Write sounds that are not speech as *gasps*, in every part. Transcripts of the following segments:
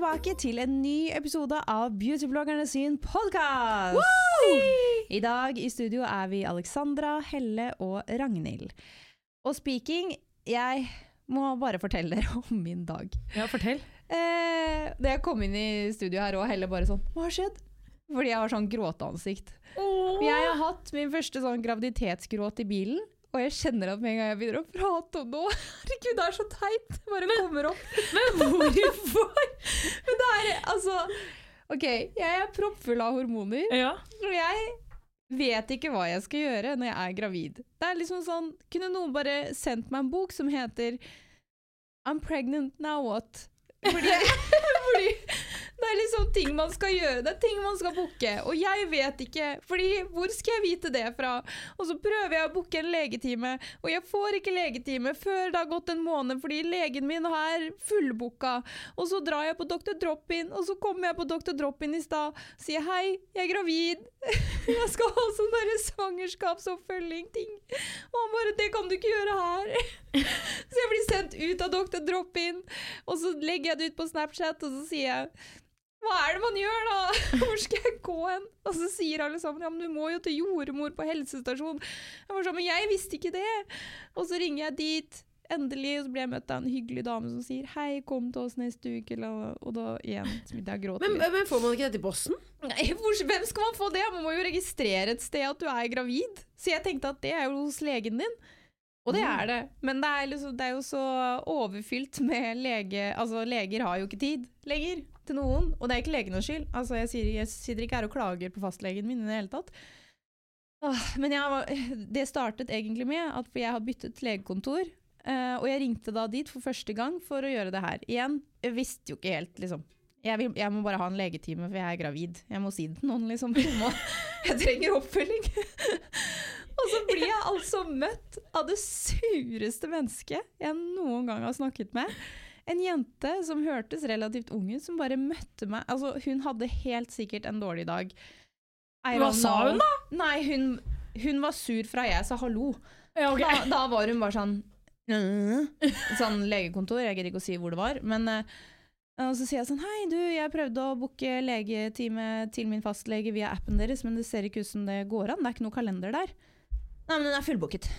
tilbake til en ny episode av Beautybloggerne sin podkast! I dag i studio er vi Alexandra, Helle og Ragnhild. Og speaking, jeg må bare fortelle dere om min dag. Ja, fortell. Eh, da jeg kom inn i studio her og Helle bare sånn Hva har skjedd? Fordi jeg har sånn gråteansikt. Jeg har hatt min første sånn graviditetsgråt i bilen. Og jeg kjenner at med en gang jeg begynner å prate om noe *laughs* Herregud, det er så teit! Det bare kommer opp. Men *laughs* hvorfor? Men det er altså OK, jeg er proppfull av hormoner. ja. Og jeg vet ikke hva jeg skal gjøre når jeg er gravid. Det er liksom sånn Kunne noen bare sendt meg en bok som heter I'm pregnant, now what? Fordi, *laughs* ting man skal gjøre. Det er ting man skal booke. Og jeg vet ikke, fordi hvor skal jeg vite det fra? Og så prøver jeg å booke en legetime, og jeg får ikke legetime før det har gått en måned fordi legen min er fullbooka. Og så drar jeg på Dr. Drop-in, og så kommer jeg på Dr. Drop-in i stad, sier hei, jeg er gravid. *laughs* Jeg skal ha sånn derre svangerskapsoppfølging-ting. Og han bare det kan du ikke gjøre her. *laughs* Så jeg blir sendt ut av Dr. Drop-in, og så legger jeg det ut på Snapchat, og så sier jeg hva er det man gjør da? *laughs* Hvor skal jeg gå hen? Og så sier alle sammen ja, men du må jo til jordmor på helsestasjon. Jeg var sånn, men jeg visste ikke det. Og så ringer jeg dit, endelig, og så blir jeg møtt av en hyggelig dame som sier hei, kom til oss neste uke, eller- og da igjen så begynte jeg å gråte Men, men får man ikke dette i bossen? Nei, hvor, hvem skal man få det? Man må jo registrere et sted at du er gravid. Så jeg tenkte at det er jo hos legen din. Og det er det. Men det er, liksom, det er jo så overfylt med lege... Altså, leger har jo ikke tid lenger til noen. Og det er ikke legenes skyld. Altså, jeg, sier, jeg sitter ikke her og klager på fastlegen min i det hele tatt. Men jeg *laughs* det startet egentlig med at jeg har byttet legekontor. eh, og jeg ringte da dit for første gang for å gjøre det her. Igjen, jeg visste jo ikke helt, liksom. Jeg, vil, jeg må bare ha en legetime, for jeg er gravid. Jeg må si det til noen, liksom. Jeg, må, *laughs* jeg trenger oppfølging. *laughs* og så blir jeg altså møtt av det sureste mennesket jeg noen gang har snakket med. En jente som hørtes relativt ung ut, som bare møtte meg. Altså, hun hadde helt sikkert en dårlig dag. Hva sa hun da? Nei, hun, hun var sur fra jeg sa hallo. Ja, okay. Da, da var hun bare sånn Sånn legekontor, jeg gidder ikke å si hvor det var. Men eh, og så sier jeg sånn Hei, du, jeg prøvde å booke legetime til min fastlege via appen deres, men det ser ikke ut som det går an. Det er ikke noe kalender der. Nei, men den er fullbooket.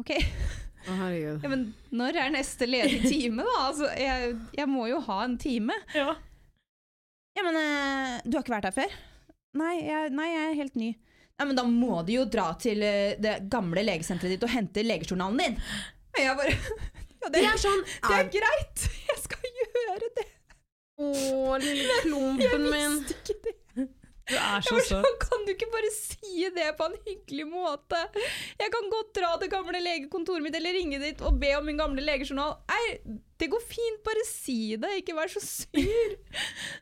OK. Ja, men når er neste ledige time, da? Altså, jeg, jeg må jo ha en time. Ja. Ja, men eh, du har ikke vært her før? Nei jeg, nei, jeg er helt ny. Nei, men da må du jo dra til eh, det gamle legesenteret ditt og hente legejournalen din. Og jeg bare *laughs* ja, det, Det er sånn det er greit, *laughs* jeg skal gjøre det. Å, lille *laughs* Jeg klumpen min. visste ikke det. Du er så sånn, *laughs* kan du ikke bare si det på en hyggelig måte? Jeg kan godt dra til gamle legekontoret mitt eller ringe dit og be om min gamle legejournal. Nei, det går fint, bare si det, ikke vær så sur. *laughs*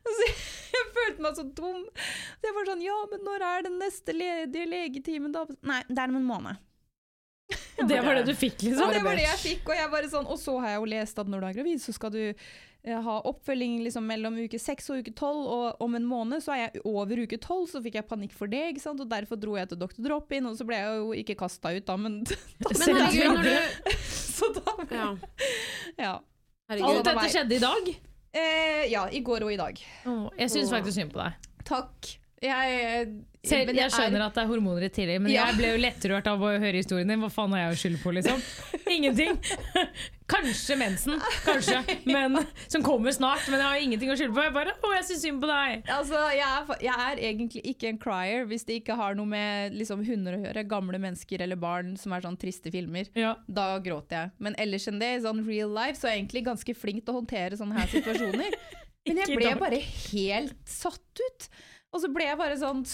Altså, jeg følte meg så dum. Så jeg var sånn, ja, men når er den neste ledige legetimen da? Nei, det er om en måned. Det var det du fikk, liksom? liksom? det var det jeg fikk, og jeg sånn, og så har jeg jo lest at når du er gravid, så skal du eh, ha oppfølging liksom mellom uke 6 og uke 12, og om en måned så er jeg over uke 12, så fikk jeg panikk for det, ikke sant? og derfor dro jeg til Dr. Drop-in, og så ble jeg jo ikke kastet ut da, men *laughs* da Men herregud, du *laughs* Så da, Ja. ja. Alt dette skjedde i dag? Eh, ja, i går og i dag. jeg syns faktisk synd på deg. Takk. Jeg, Selv, jeg, jeg er- skjønner at det er hormoner i tillegg, men Ja. jeg ble jo lettrørt av å høre historien din. Hva faen har jeg å skylde på, liksom? *laughs* Ingenting. *laughs* Kanskje mensen, kanskje, men, som kommer snart. Men jeg har ingenting å skylde på. Jeg bare, å, jeg syns synd på deg. Altså, jeg er, jeg er egentlig ikke en crier hvis det ikke har noe med liksom, hunder å gjøre. Gamle mennesker eller barn som er sånn triste filmer. Ja. Da gråter jeg. Men ellers enn det, i sånn real life, så er jeg egentlig ganske flink til å håndtere sånne her situasjoner. *laughs* Men jeg ble bare helt satt ut. Og så ble jeg bare sånn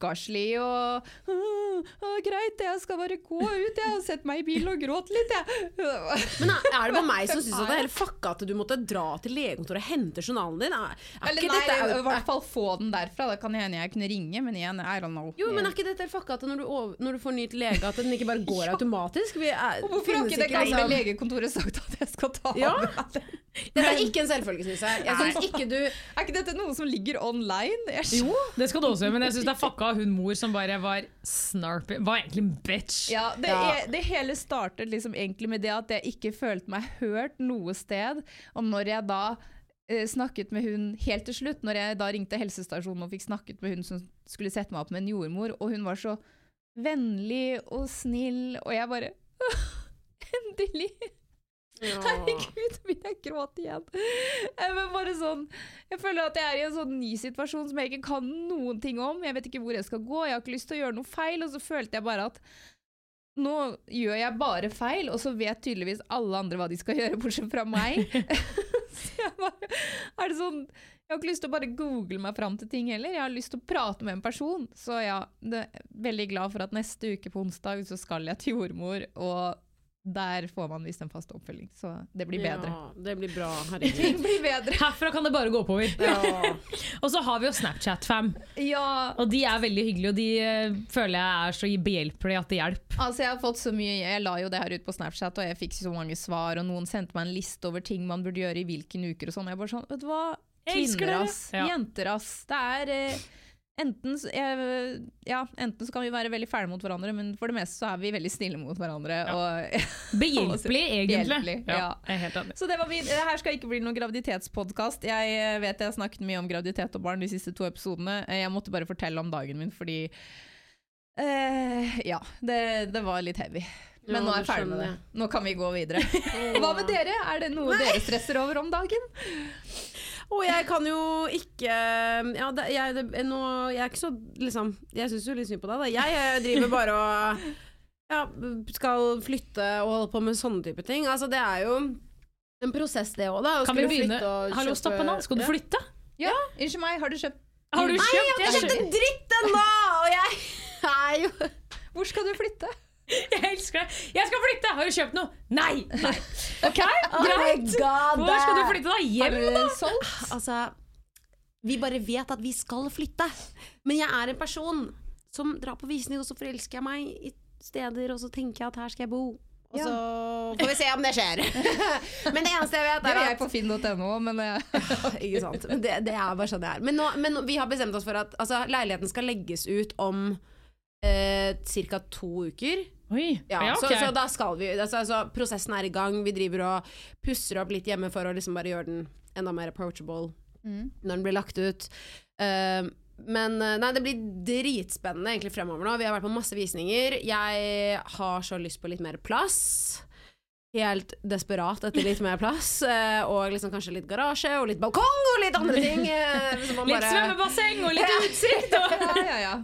stakkarslig og «Åh, åh, Greit, jeg skal bare gå ut, jeg og sette meg i bilen og gråte litt, jeg. Men er det bare meg som *laughs* syns det er helt fucka at du måtte dra til legekontoret og hente journalen din? Er, er Eller ikke nei, dette, i hvert fall få den derfra. Da kan det hende jeg kunne ringe, men igjen, I don't know. jo, men er ikke dette helt fucka at når du, over, når du får ny lege, at den ikke bare går *laughs* automatisk? Vi er, Og Hvorfor har ikke det gamle liksom- legekontoret sagt at jeg skal ta Ja. med den? *laughs* Dette er ikke en selvfølge, syns jeg. Jeg synes ikke du Er ikke dette noe som ligger online? Jeg Jo, det skal du også gjøre, men jeg syns det er fucka hun mor som bare var snarpy. Var egentlig en bitch. Ja, det, Ja. Er, det hele startet liksom egentlig med det at jeg ikke følte meg hørt noe sted. Og når jeg da eh, snakket med hun helt til slutt, når jeg da ringte helsestasjonen og fikk snakket med hun som skulle sette meg opp med en jordmor, og hun var så vennlig og snill, og jeg bare *laughs* Endelig! *laughs* Herregud, begynner jeg gråte igjen. Jeg, men bare sånn, jeg føler at jeg er i en sånn ny situasjon som jeg ikke kan noen ting om. Jeg vet ikke hvor jeg skal gå, jeg har ikke lyst til å gjøre noe feil. Og så følte jeg bare at nå gjør jeg bare feil, og så vet tydeligvis alle andre hva de skal *laughs* gjøre, bortsett fra meg. *laughs* så jeg bare, er det sånn Jeg har ikke lyst til å bare google meg fram til ting heller. Jeg har lyst til å prate med en person. Så ja, det, veldig glad for at neste uke på onsdag så skal jeg til jordmor, og der får man visst en fast oppfølging. Så det blir bedre. Ja, det blir bra. *laughs* Herregud. Blir bedre. Herfra kan det bare gå oppover. Ja. *laughs* Og så har vi jo Snapchat-fam, Ja, og de er veldig hyggelige. Og de eh, føler jeg er så behjelpelige at det hjelper. Altså Jeg har fått så mye Jeg la jo det her ut på Snapchat, og jeg fikk så mange svar, og noen sendte meg en liste over ting man burde gjøre i hvilken uker og sånn. Jeg bare sånn, vet du hva? Kvinner, ass. Ja. Jenter, ass. Det er eh, enten, ja, enten så kan vi være veldig fæle mot hverandre, men for det meste så er vi veldig snille mot hverandre. Og, *laughs* Behjelpelig, egentlig. Behjelpelig, ja. jeg er helt enig. så det var min, det her skal ikke bli noen graviditetspodkast. Jeg eh, vet jeg har snakket mye om graviditet og barn de siste to episodene. Eh, Jeg måtte bare fortelle om dagen min fordi eh, Ja, det, det var litt heavy. Men Ja, nå er jeg ferdig med det. Nå kan vi gå videre. *laughs* Hva med dere? Er det noe dere stresser over om dagen? Og jeg kan jo ikke ja, det, jeg, det, nå, jeg er ikke så liksom Jeg syns jo litt synd på deg, da. Jeg, jeg driver bare og ja, skal flytte og holde på med sånne type ting. Altså, det er jo en prosess, det òg, da. Kan vi begynne? Hallo, kjøpe- stopp nå. Skal du flytte? Ja, Unnskyld meg, har du kjøpt Har du Nei, jeg har ikke kjøpt en dritt ennå! Og jeg er jo Hvor skal du flytte? *laughs* Jeg elsker deg. Jeg skal flytte! Har du kjøpt noe? Nei! Nei. *laughs* Ok, Oh greit. Hvor skal du flytte, da? Hjem, da? Altså, vi bare vet at vi skal flytte. Men jeg er en person som drar på visning, og så forelsker jeg meg i steder, og så tenker jeg at her skal jeg bo. Og så får vi se om det skjer. *laughs* Men det eneste jeg vet, Det er jeg på finn.no, men Ikke sant. Men Det, det er bare sånn det er. Men, nå, men vi har bestemt oss for at altså, leiligheten skal legges ut om eh, ca. to uker. Oi, Ja, ja, så, så da skal vi altså, altså, Prosessen er i gang. Vi driver og pusser opp litt hjemme for å liksom bare gjøre den enda mer approachable Mm. når den blir lagt ut. Uh, men eh, nei, det blir dritspennende egentlig fremover nå. Vi har vært på masse visninger. Jeg har så lyst på litt mer plass. Helt desperat etter litt mer plass. *laughs* eh, og liksom kanskje litt garasje og litt balkong og litt andre ting. eh, *laughs* som Litt svømmebasseng og litt *laughs* utsikt. Og... ja, ja, ja.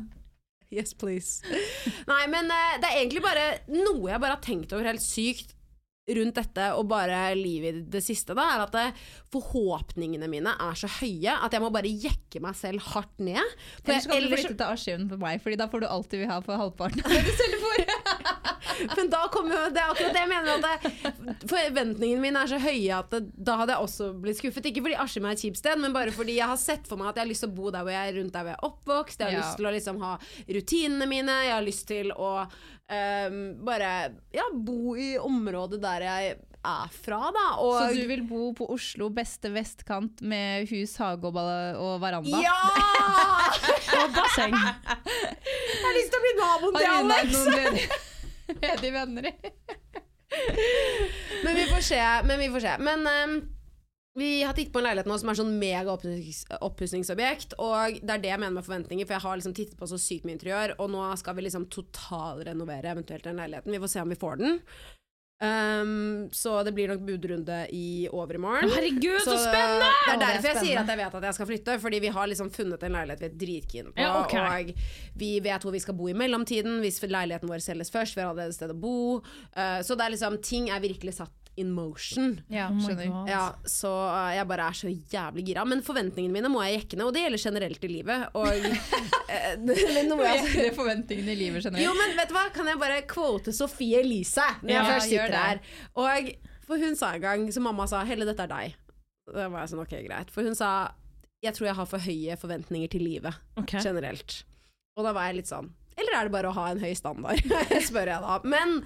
Yes, please. *laughs* Nei, men uh, det er egentlig bare noe jeg bare har tenkt over helt sykt rundt dette og bare livet i det siste, da, er at eh, forhåpningene mine er så høye at jeg må bare jekke meg selv hardt ned. For Eller så kan du ellers- flytte til Askim for meg, Fordi da får du alltid vil ha for halvparten av det du selger for. Men da kommer Det akkurat det jeg mener. At forventningene mine er så høye at det, da hadde jeg også blitt skuffet. Ikke fordi Askim er et kjipt sted, men bare fordi jeg har sett for meg at jeg har lyst til å bo der hvor jeg er rundt der hvor jeg er oppvokst. Jeg har Ja. lyst til å liksom ha rutinene mine. Jeg har lyst til å um, bare ja, bo i området der jeg er fra, da. Og Så du vil bo på Oslo beste vestkant med hus, hage og, og veranda? Ja! *laughs* og basseng. Jeg har lyst til å bli naboen til Alex! *laughs* *laughs* noen de venner i. Men vi får se. Men vi får se. Men um, Vi har tittet på en leilighet nå som er sånn mega oppussings- oppussingsobjekt. Og det er det jeg mener med forventninger, for jeg har liksom tittet på så sykt mye interiør, og nå skal vi liksom totalrenovere eventuelt den leiligheten. Vi får se om vi får den. Um, så det blir nok budrunde i overmorgen. Herregud, så, Så spennende! Det er Å, det er derfor jeg sier at jeg vet at jeg skal flytte, fordi vi har liksom funnet en leilighet vi er dritkeen på. Ja, okay. Og vi vet hvor vi skal bo i mellomtiden, hvis leiligheten vår selges først. Vi har allerede et sted å bo. Uh, så det er liksom, ting er virkelig satt in motion. Ja, Oh. Ja, så uh, jeg bare er så jævlig gira. Men forventningene mine må jeg jekke ned, og det gjelder generelt i livet. Og, *laughs* eh, men nå må jeg Jekke forventningene i livet generelt. jo, men vet du hva? Kan jeg bare quote Sofie Elise når jeg Ja, først sitter her? Og for hun sa en gang, så mamma sa 'Helle, dette er deg'. Da var jeg sånn, ok, greit. For hun sa 'Jeg tror jeg har for høye forventninger til livet okay. generelt'. Og da var jeg litt sånn Eller er det bare å ha en høy standard? *laughs* Spør jeg da. Men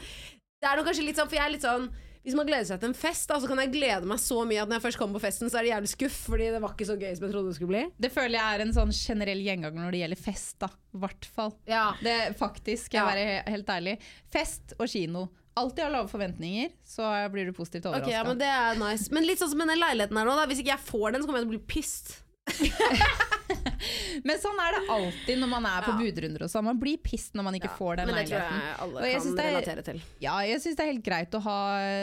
det er nok kanskje litt sånn, for jeg er litt sånn hvis man gleder seg til en fest, da, så kan jeg glede meg så mye at når jeg først kommer på festen, så er det jævlig skuff, fordi det var ikke så gøy som jeg trodde det skulle bli. Det føler jeg er en sånn generell gjenganger når det gjelder fest, da. Hvert fall. Ja. Det faktisk, skal jeg Ja. være helt ærlig. Fest og kino. Alltid ha lave forventninger, så blir du positivt Ok, Okay, ja, men det er nice. Men litt sånn som den leiligheten her nå, da. Hvis ikke jeg får den, så kommer jeg til å bli pissed. *laughs* *laughs* Men sånn er det alltid når man er på Ja. budrunder og sånn. Man blir pissed når man ikke får den Men det tror leiligheten. jeg alle jeg kan er- relatere til. Ja, jeg syns det er helt greit å ha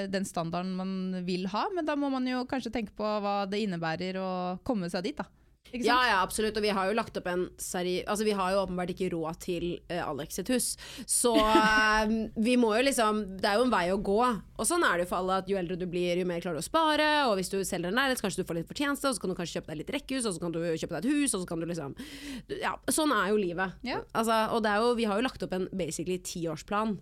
den standarden man vil ha, men da må man jo kanskje tenke på hva det innebærer å komme seg dit, da. Ja, ja, absolutt. Og vi har jo lagt opp en seri... Altså, vi har jo åpenbart ikke råd til uh, Alex sitt hus. Så uh, *laughs* vi må jo liksom Det er jo en vei å gå. Og sånn er det jo for alle at jo eldre du blir, jo mer klarer du å spare. Og hvis du selger en leilighet, kanskje du får litt fortjeneste, og så kan du kanskje kjøpe deg litt rekkehus, og så kan du kjøpe deg et hus, og så kan du liksom Ja, sånn er jo livet. Ja. Altså, og det er jo, vi har jo lagt opp en basically tiårsplan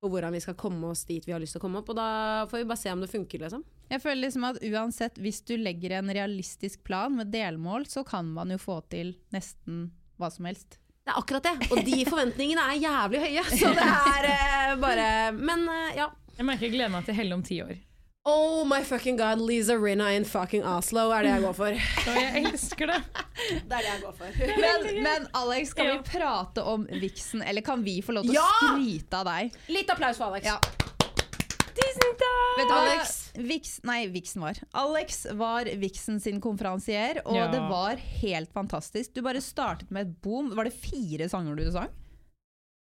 på hvordan vi skal komme oss dit vi har lyst til å komme opp, og da får vi bare se om det funker, liksom. Jeg føler liksom at uansett, hvis du legger en realistisk plan med delmål, så kan man jo få til nesten hva som helst. Det er akkurat det. Og de forventningene er jævlig høye. Så det er eh, bare Men eh, ja. Jeg merker jeg gleder meg til Helle om ti år. Oh my fucking god, Lisa Rinna in fucking Oslo er det jeg går for. *laughs* Og jeg elsker det. Det er det jeg går for. Men, men Alex, kan Ja. vi prate om viksen, eller kan vi få lov til Ja! å skryte av deg? Litt applaus for Alex. Ja. Vet du hva Alex. Vix, nei, Vixen var. Alex var Vixen sin konferansier, og Ja. det var helt fantastisk. Du bare startet med et boom. Var det fire sanger du sang?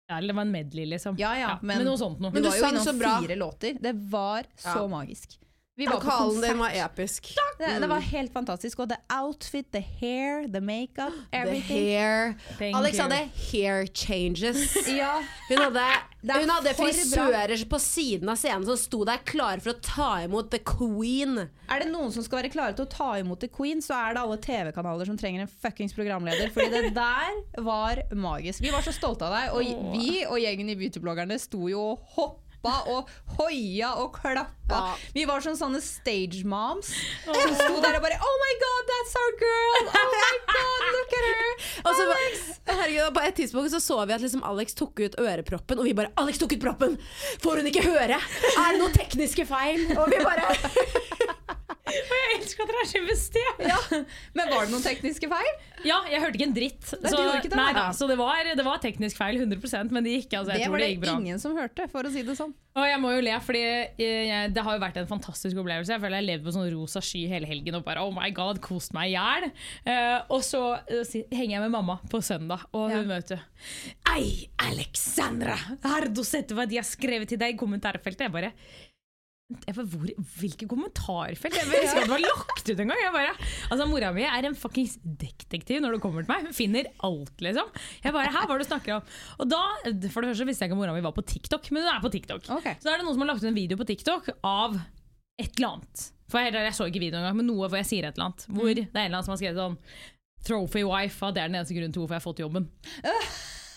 Ja, eller det var en medley, liksom. Ja, ja, men- men noe sånt noe. Men du du sang så bra. fire låter. Det var så Ja. magisk. Vi var på Vokalen din var episk. Det, det var helt fantastisk. Og the outfit, the hair, the makeup, The everything. hair. Thank Alex you. hadde hair changes. Ja, Hun hadde, Det hun hadde frisører på siden av scenen som sto der klare for å ta imot the queen. Er det noen som skal være klare til å ta imot The Queen, så er det alle TV-kanaler som trenger en fuckings programleder. Fordi det der var magisk. Vi var så stolte av deg, og vi og gjengen i Beautybloggerne sto jo og hoppa og hoia og klappa. Ja. Vi var som sånne stage moms som sto der og bare Oh my god, that's our girl! Oh my god, look at her! Og så, herregud, på et tidspunkt så så vi at liksom Alex tok ut øreproppen, og vi bare 'Alex tok ut proppen! Får hun ikke høre? Er det noen tekniske feil?' Og vi bare Og jeg elsker at dere er så investert! Ja. Men var det noen tekniske feil? Ja, jeg hørte ikke en dritt. Nei, du det? nei, da, så det var, det var teknisk feil 100% men det gikk. Altså, Det var det det ingen som hørte, for å si det sånn. Og jeg må jo le, fordi eh, jeg, det har jo vært en fantastisk opplevelse. Jeg føler jeg levde på sånn rosa sky hele helgen og bare oh my god, kost meg i hjel. Uh, og så uh, henger jeg med mamma på søndag, og hun møter Ei, Alexandra, har du sett hva de har skrevet til deg i kommentarfeltet? Jeg bare, hvor, Hvilke kommentarfelt? Jeg husker at det var lagt ut en gang. Bare, altså Mora mi er en fuckings detektiv når det kommer til meg. Hun finner alt, liksom. Jeg bare, her hva er det du snakker om? Og da, For det første visste jeg ikke om mora mi var på TikTok, men hun er på TikTok. Okay. Så da er det noen som har lagt ut en video på TikTok av et eller annet. For jeg, jeg så ikke videoen engang, men noe hvor jeg sier et eller annet. Hvor det er en eller annen som har skrevet sånn Trophy wife, det er den eneste grunnen til hvorfor jeg har fått jobben.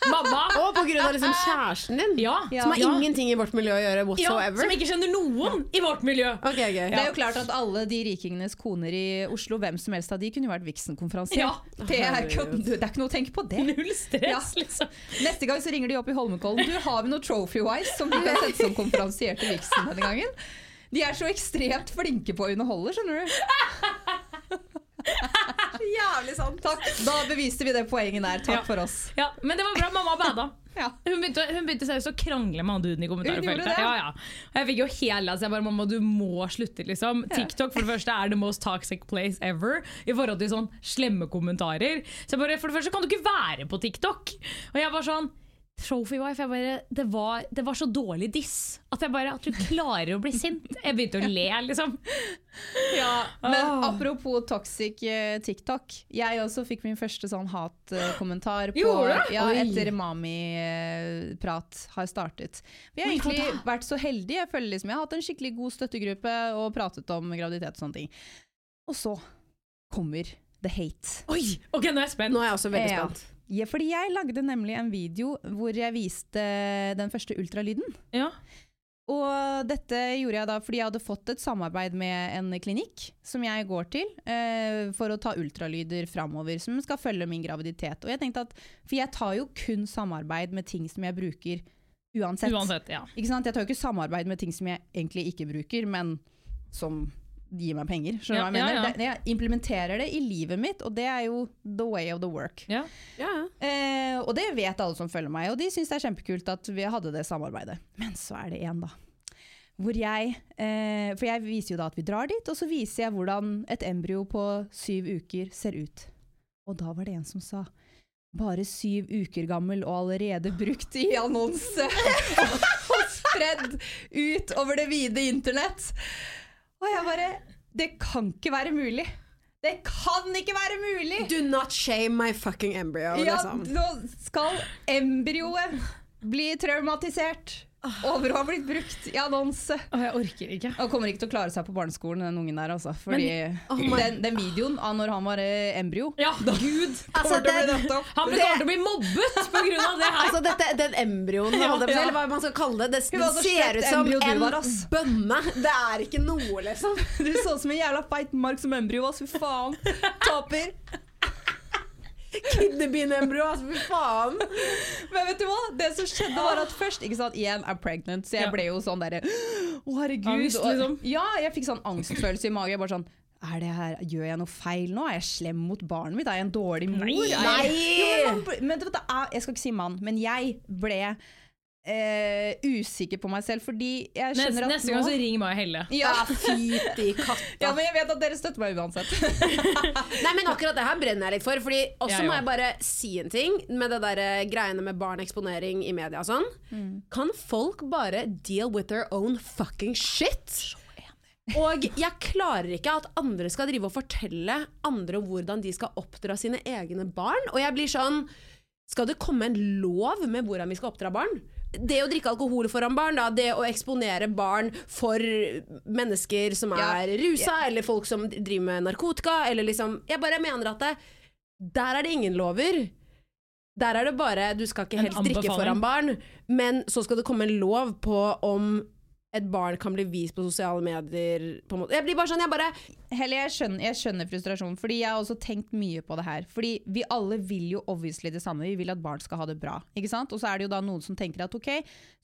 Mamma! Og på grunn av liksom kjæresten din, Ja, som har ja. ingenting i vårt miljø å gjøre ja. Som ikke kjenner noen i vårt miljø. Okay, gøy. Det er jo klart at alle de rikingenes koner i Oslo, hvem som helst av de kunne jo vært Vixen-konferansier. Ja. Det, er ikke- det er ikke noe å tenke på det. Null stress, Ja. liksom. Neste gang så ringer de opp i Holmenkollen. Du, har vi noe trophy-wise som vi kan sette som konferansier til Vixen denne gangen? De er så ekstremt flinke på å underholde, skjønner du. *laughs* Jævlig sant. Takk, da beviste vi det poenget der. Takk Ja. for oss. Ja, men det var bra. Mamma bada. *laughs* Ja. Hun begynte, hun begynte seriøst å krangle med han duden i kommentarfeltet. Ja, ja. Jeg fikk jo hele altså jeg bare, Mamma, du må slutte, liksom. TikTok for det første er the most toxic place ever i forhold til sånn slemme kommentarer. Så jeg bare, For det første kan du ikke være på TikTok. Og jeg var sånn Trophy wife, jeg bare, det, var, det var så dårlig diss at jeg bare, at du klarer å bli sint. Jeg begynte å le, liksom. Men Åh. apropos toxic eh, TikTok. Jeg også fikk min første sånn hatkommentar på ja, etter Mami-prat har startet. Vi har egentlig vært så heldige. Jeg føler liksom jeg har hatt en skikkelig god støttegruppe og pratet om graviditet og sånne ting. Og så kommer the hate. Oi, ok, Nå er jeg spent. Nå er jeg også veldig spent. Ja, fordi jeg lagde nemlig en video hvor jeg viste den første ultralyden. Ja. Og dette gjorde jeg da fordi jeg hadde fått et samarbeid med en klinikk som jeg går til eh, for å ta ultralyder framover, som skal følge min graviditet. Og jeg tenkte at, For jeg tar jo kun samarbeid med ting som jeg bruker uansett. Uansett, ja. Ikke sant? Jeg tar jo ikke samarbeid med ting som jeg egentlig ikke bruker, men som gir meg penger. Skjønner du Ja, hva jeg mener? ja, ja. Det, jeg implementerer det i livet mitt, og det er jo the way of the work. ja. Ja. Eh, og det vet alle som følger meg, og de syns det er kjempekult at vi hadde det samarbeidet. Men så er det en, da. Hvor jeg eh, For jeg viser jo da at vi drar dit, og så viser jeg hvordan et embryo på syv uker ser ut. Og da var det en som sa bare syv uker gammel og allerede brukt i annonse *laughs* *laughs* og spredd ut over det vide internett. Og jeg bare Det kan ikke være mulig! Det kan ikke være mulig! Do not shame my fucking embryo. Ja, liksom. nå skal embryoet bli traumatisert over å ha blitt brukt i annonse. Å, jeg orker ikke. Han kommer ikke til å klare seg på barneskolen, den ungen der, altså. Fordi oh den, den videoen av når han var eh, embryo Ja, gud! Altså, kommer bli opp. Han kommer til å bli mobbet pga. det her. Altså dette, Den embryoen, Ja, ja. eller hva man skal kalle det, det, var det ser ut som en var, bønne. Det er ikke noe, liksom. *laughs* Du så ut som en jævla feit mark som embryo. Fy faen. Taper. Kidnebin-embryo, altså, fy faen. Men vet du hva? Det som skjedde var at først ikke sant, Igjen, I'm pregnant, så jeg ble jo sånn derre Å, herregud. Angst, og- liksom. Ja, jeg fikk sånn angstfølelse i magen. Bare sånn er det her, Gjør jeg noe feil nå? Er jeg slem mot barnet mitt? Er jeg en dårlig mor? Nei, nei! Jo, men, men, men jeg skal ikke si mann, men jeg ble eh, usikker på meg selv, fordi jeg Neste, skjønner at neste gang så ring meg og Helle. ja. Ja, fytti katta. *laughs* ja, men jeg vet at dere støtter meg uansett. *laughs* Nei, men akkurat det her brenner jeg litt for. Fordi også ja, må jeg bare si en ting med det der eh, greiene med barneksponering i media og sånn. Mm. Kan folk bare deal with their own fucking shit? Og jeg klarer ikke at andre skal drive og fortelle andre hvordan de skal oppdra sine egne barn. Og jeg blir sånn Skal det komme en lov med hvordan vi skal oppdra barn? Det å drikke alkohol foran barn, da, det å eksponere barn for mennesker som Ja. er rusa, eller folk som driver med narkotika, eller liksom Jeg bare mener at det, der er det ingen lover. Der er det bare Du skal ikke helst drikke foran barn, men så skal det komme en lov på om et barn kan bli vist på sosiale medier på en måte. Jeg blir bare sånn, jeg bare Helle, jeg skjønner, jeg skjønner frustrasjonen, fordi jeg har også tenkt mye på det her. Fordi vi alle vil jo obviously det samme, vi vil at barn skal ha det bra. Ikke sant? Og så er det jo da noen som tenker at ok,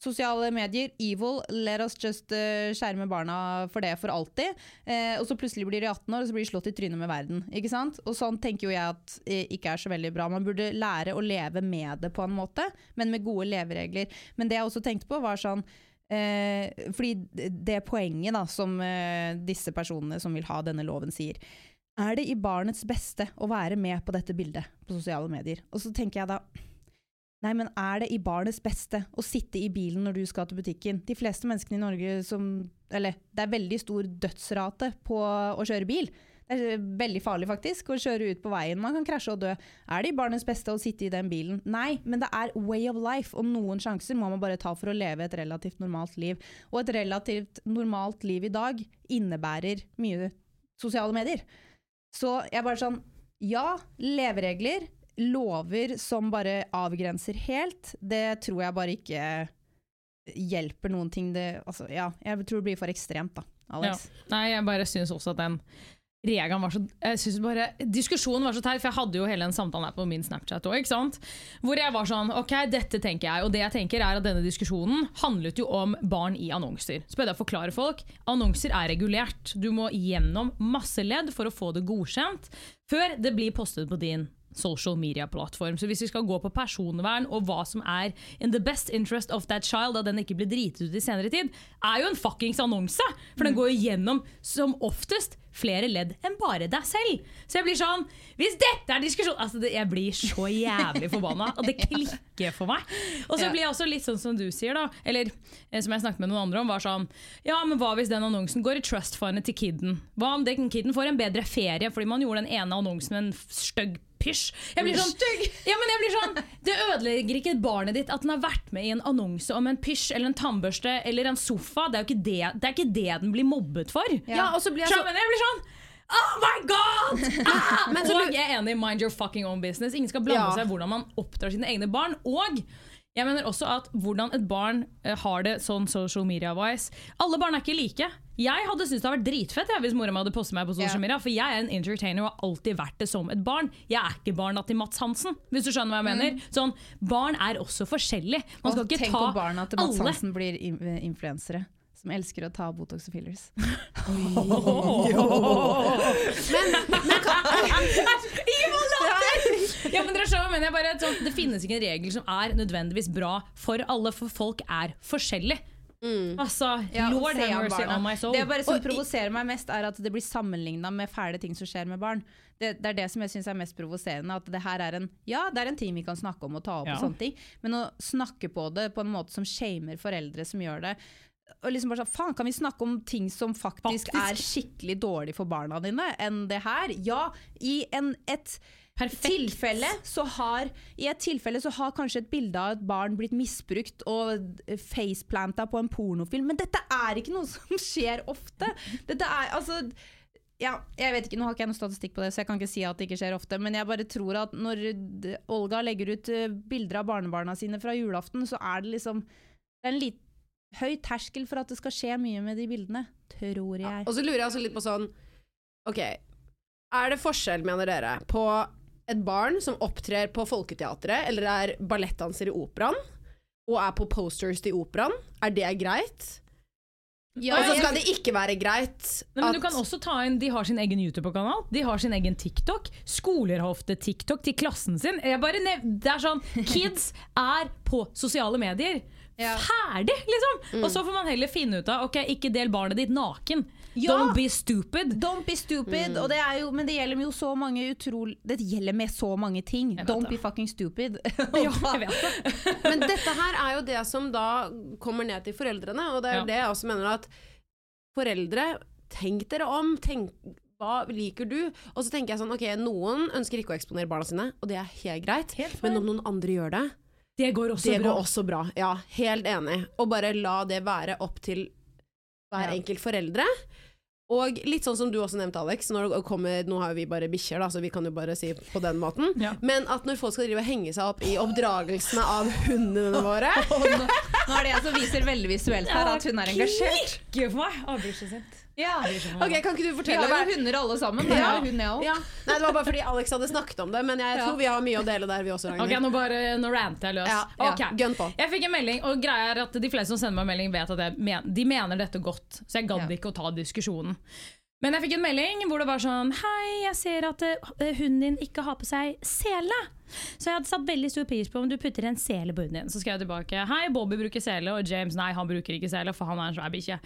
sosiale medier, evil, let us just uh, skjerme barna for det for alltid. Eh, og så plutselig blir de 18 år, og så blir de slått i trynet med verden. Ikke sant? Og sånn tenker jo jeg at eh, ikke er så veldig bra. Man burde lære å leve med det på en måte, men med gode leveregler. Men det jeg også tenkte på var sånn, Eh, fordi det poenget da, som eh, disse personene som vil ha denne loven sier, er det i barnets beste å være med på dette bildet på sosiale medier? Og så tenker jeg da Nei, men er det i barnets beste å sitte i bilen når du skal til butikken? De fleste menneskene i Norge som Eller det er veldig stor dødsrate på å kjøre bil. Det er veldig farlig faktisk å kjøre ut på veien. Man kan krasje og dø. Er det i barnets beste å sitte i den bilen? Nei, men det er way of life, og noen sjanser må man bare ta for å leve et relativt normalt liv. Og et relativt normalt liv i dag innebærer mye sosiale medier. Så jeg bare sånn Ja, leveregler, lover som bare avgrenser helt, det tror jeg bare ikke hjelper noen ting. Det, altså, ja, jeg tror det blir for ekstremt, da, Alex. Nei, jeg bare syns også at den Regan var så jeg synes bare, Diskusjonen var så teit, for jeg hadde jo hele den samtalen her på min Snapchat òg. Hvor jeg var sånn Ok, dette tenker jeg. Og det jeg tenker er at denne diskusjonen handlet jo om barn i annonser. Så prøvde jeg å forklare folk. Annonser er regulert. Du må gjennom masse ledd for å få det godkjent før det blir postet på din social media-plattform. Så hvis vi skal gå på personvern og hva som er in the best interest of that child, at den ikke blir dritet ut i senere tid, er jo en fuckings annonse! For den går jo gjennom, som oftest, flere ledd enn bare deg selv. Så jeg blir sånn Hvis dette er diskusjon altså det, Jeg blir så jævlig forbanna, og det klikker for meg. Og så blir jeg også litt sånn som du sier, da. Eller eh, som jeg snakket med noen andre om, var sånn Ja, men hva hvis den annonsen går i trust-fundet til kiden? Hva om den kiden får en bedre ferie fordi man gjorde den ene annonsen med en stygg pysj? Jeg blir sånn ja, men jeg blir sånn Det ødelegger ikke barnet ditt at den har vært med i en annonse om en pysj eller en tannbørste eller en sofa. Det er jo ikke det, det, er ikke det den blir mobbet for. Ja, og så blir jeg Så, så jeg blir sånn Oh my god! *laughs* Ah! Men så og jeg er enig i mind your fucking own business. Ingen skal blande Ja. seg i hvordan man oppdrar sine egne barn. Og jeg mener også at hvordan et barn eh, har det sånn social media-wise Alle barn er ikke like. Jeg hadde syntes det hadde vært dritfett jeg, hvis mora mi hadde postet meg på social media, for jeg er en entertainer og har alltid vært det som et barn. Jeg er ikke barna til Mats Hansen, hvis du skjønner hva jeg mener. Sånn, Barn er også forskjellige. Man skal Og ikke tenk om barna til Mats alle. Hansen blir influensere. Som elsker å ta Botox og fillers. *laughs* *laughs* *laughs* Ja, men dere skjønner, men jeg bare, så, Det finnes ikke en regel som er nødvendigvis bra for alle, for folk er forskjellige. Altså, Ja, lord have mercy barna. on my soul. Det bare som Og provoserer meg mest, er at det blir sammenligna med fæle ting som skjer med barn. Det, det er det som jeg syns er mest provoserende. At det her er en Ja, det er en ting vi kan snakke om og ta opp, Ja. og sånne ting, men å snakke på det på en måte som shamer foreldre som gjør det og liksom bare sånn, faen, Kan vi snakke om ting som faktisk, Faktisk. er skikkelig dårlig for barna dine, enn det her? Ja, i en, et Perfekt. tilfelle så har I et tilfelle så har kanskje et bilde av et barn blitt misbrukt og faceplanta på en pornofilm, men dette er ikke noe *laughs* som skjer ofte. Dette er altså ja, jeg vet ikke, Nå har ikke jeg noe statistikk på det, så jeg kan ikke si at det ikke skjer ofte. Men jeg bare tror at når Olga legger ut eh, bilder av barnebarna sine fra julaften, så er det liksom Det er en litt høy terskel for at det skal skje mye med de bildene. Tror jeg. Og så lurer jeg også litt på sånn Ok, er det forskjell, mener dere, på et barn som opptrer på Folketeatret, eller er ballettdanser i operaen, og er på posters til operaen? Er det greit? Ja, og så jeg- skal det ikke være greit Nei, men at du kan også ta inn, De har sin egen YouTube-kanal, de har sin egen TikTok. Skoler har ofte TikTok til klassen sin. Jeg bare nev det er sånn, *laughs* Kids er på sosiale medier. Ja. Ferdig, liksom! Og så får man heller finne ut av Ok, ikke del barnet ditt naken. Ja. Don't be stupid. Don't be stupid. Og det er jo, men det gjelder jo så mange utrolig Det gjelder med så mange ting. Don't det. be fucking stupid. *laughs* Ja, jeg vet det. Men dette her er jo det som da kommer ned til foreldrene, og det er jo Ja. det jeg også mener at foreldre, tenk dere om. Tenk, hva liker du? Og så tenker jeg sånn, ok, noen ønsker ikke å eksponere barna sine, og det er helt greit. Helt men om noen andre gjør det, Det går også det bra. går også bra. Ja, helt enig. Og bare la det være opp til hver Ja. enkelt foreldre. Og litt sånn som du også nevnte, Alex. Når det kommer, nå har jo vi bare bikkjer, så vi kan jo bare si på den måten. Ja. Men at når folk skal drive og henge seg opp i oppdragelsene av hundene våre nå, nå er det jeg som viser veldig visuelt her at hun er engasjert. Ikke for meg. Å, blir så sint. Ja. Ok, Kan ikke du Vi har jo hunder alle sammen. Det Ja. hun, ja. Nei, Det var bare fordi Alex hadde snakket om det, men jeg tror vi har mye å dele der, vi også, Ok, Nå bare, nå ranter jeg løs. Ja, okay. ja, på. Jeg fikk en melding, og greia er at de fleste som sender meg melding, vet at jeg men, de mener dette godt. Så jeg gadd Ja. ikke å ta diskusjonen. Men jeg fikk en melding hvor det var sånn Hei, jeg ser at eh, hunden din ikke har på seg sele. Så jeg hadde satt veldig stor pris på om du putter en sele på hunden din. Så skrev jeg tilbake Hei, Bobby bruker sele, og James nei, han bruker ikke sele, for han er en svær bikkje.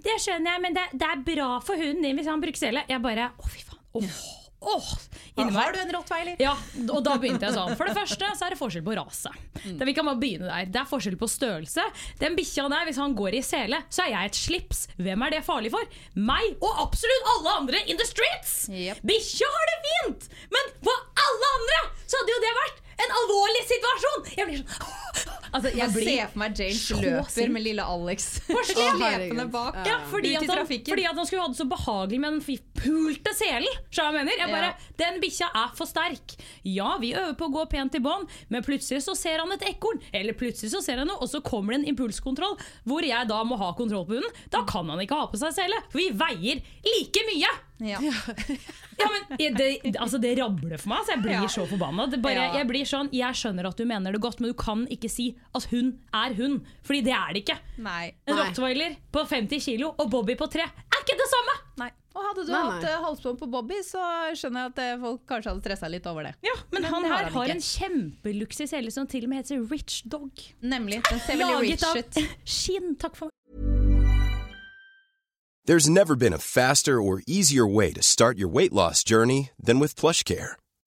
Det skjønner jeg, men det, det er bra for hunden din hvis han bruker sele. Jeg bare Å, fy faen. Åh, åh. Inni. Har du en rottweiler? Ja, og da begynte jeg sånn. For det første så er det forskjell på rase. Mm. Det, vi kan bare begynne der. Det er forskjell på størrelse. Den bikkja der, hvis han går i sele, så er jeg et slips. Hvem er det farlig for? Meg og absolutt alle andre in the streets! Yep. Bikkja har det fint! Men for alle andre så hadde jo det vært en alvorlig situasjon! Jeg blir sånn Altså, jeg ser for meg James løper med lille Alex. og Slepende bak. ja, fordi, Ut i han, fordi at han skulle ha det så behagelig med den pulte selen! skjønner du hva Jeg mener Jeg bare, Ja. Den bikkja er for sterk. Ja, vi øver på å gå pent i bånd, men plutselig så ser han et ekorn. Eller plutselig så ser han noe, og så kommer det en impulskontroll hvor jeg da må ha kontroll på hunden. Da kan han ikke ha på seg sele, for vi veier like mye! Ja. Ja, men det, altså det rabler for meg, så jeg blir Ja. så forbanna. Bare, Ja. Jeg blir sånn, jeg skjønner at du mener det godt, men du kan ikke si at hun er hun. Fordi det er det ikke. Nei. En Nei. rottweiler på 50 kilo og Bobby på 3 er ikke det samme! Nei. Og hadde du Nei, hatt nei. eh, halsbånd på Bobby, så skjønner jeg at eh, folk kanskje hadde stressa litt over det. Ja, men, Men han her har har en kjempeluksus hele som til og med heter Rich Dog. Nemlig. Den ser veldig rich av ut. *laughs* skinn. Takk for meg. There's never been a faster or easier way to start your weight loss journey than with PlushCare.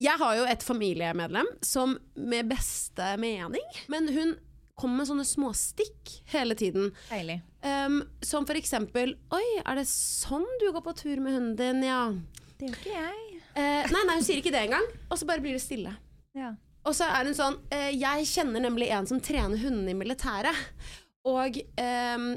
Jeg har jo et familiemedlem som med beste mening, men hun kommer med sånne småstikk hele tiden. Deilig. Um, som for eksempel Oi, er det sånn du går på tur med hunden din? Ja. Det gjør ikke jeg. Uh, nei, nei, hun sier ikke det engang. Og så bare blir det stille. Ja. Og så er hun sånn uh, Jeg kjenner nemlig en som trener hundene i militæret. Og ehm,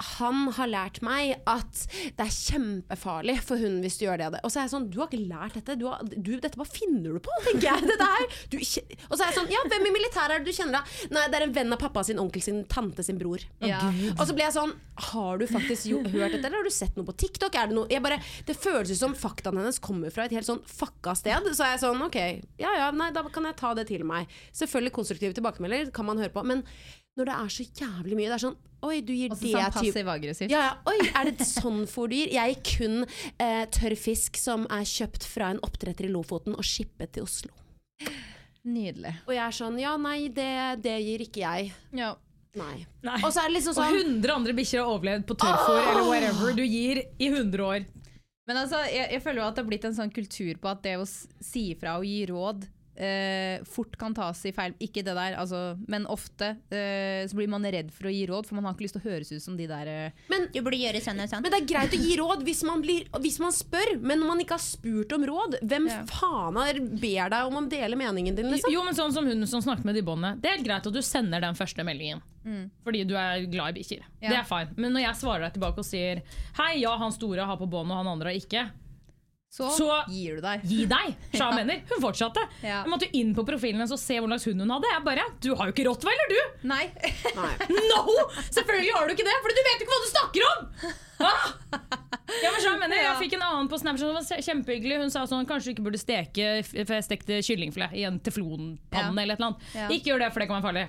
han har lært meg at det er kjempefarlig for hun hvis du gjør det. og det. Og så er jeg sånn Du har ikke lært dette. Du har, du, dette bare finner du på, tenker jeg. Dette her. Du, og så er jeg sånn Ja, hvem i militæret er det du kjenner da? Nei, det er en venn av pappa sin, onkel sin, tante sin bror. Ja. Og så blir jeg sånn Har du faktisk jo, hørt dette, eller har du sett noe på TikTok? Er det, noe, jeg bare, det føles som faktaene hennes kommer fra et helt sånn fucka sted. Så er jeg sånn, ok, ja ja, nei, da kan jeg ta det til meg. Selvfølgelig konstruktive tilbakemeldinger kan man høre på, men når det er så jævlig mye Det er sånn Oi, du gir Også det sånn passiv-aggressivt. ja, ja. Oi, er det sånn fôr du gir? Jeg gir kun eh, tørr fisk som er kjøpt fra en oppdretter i Lofoten og shippet til Oslo. Nydelig. Og jeg er sånn Ja, nei, det, det gir ikke jeg. Ja. Nei. Nei. Og så er det liksom sånn Og sånn 100 andre bikkjer har overlevd på tørrfôr eller whatever du gir i 100 år. Men altså, jeg, jeg føler jo at det har blitt en sånn kultur på at det å si ifra og gi råd eh, fort kan tas i feil Ikke det der, altså, men ofte eh, så blir man redd for å gi råd, for man har ikke lyst til å høres ut som de der eh, Men Du burde gjøre sånn og sånn. Men det er greit å gi råd hvis man, blir, hvis man spør, men når man ikke har spurt om råd, hvem Ja. faen er ber deg om å dele meningen din, liksom? Jo, men sånn som hun som snakket med de båndene. Det er helt greit at du sender den første meldingen. Fordi du er glad i bikkjer. Ja. Det er fine. Men når jeg svarer deg tilbake og sier Hei, ja, han store har på bånd, og han andre har ikke. Så, Så- gir du deg. Gi deg! Sja mener. Hun fortsatte. *laughs* Ja. Jeg måtte inn på profilen hennes og se hvordan hund hun hadde. Jeg bare Du har jo ikke rottweiler, du! Nei. Nei. *laughs* No! Selvfølgelig har du ikke det, for du vet jo ikke hva du snakker om! Ah! Ja, men så jeg, mener, jeg fikk en annen på Snapchat som var kjempehyggelig. Hun sa sånn kanskje du ikke burde steke For jeg stekte kyllingfilet i en teflonpanne Ja. eller et eller annet. Ja. Ikke gjør det, for det kan være farlig.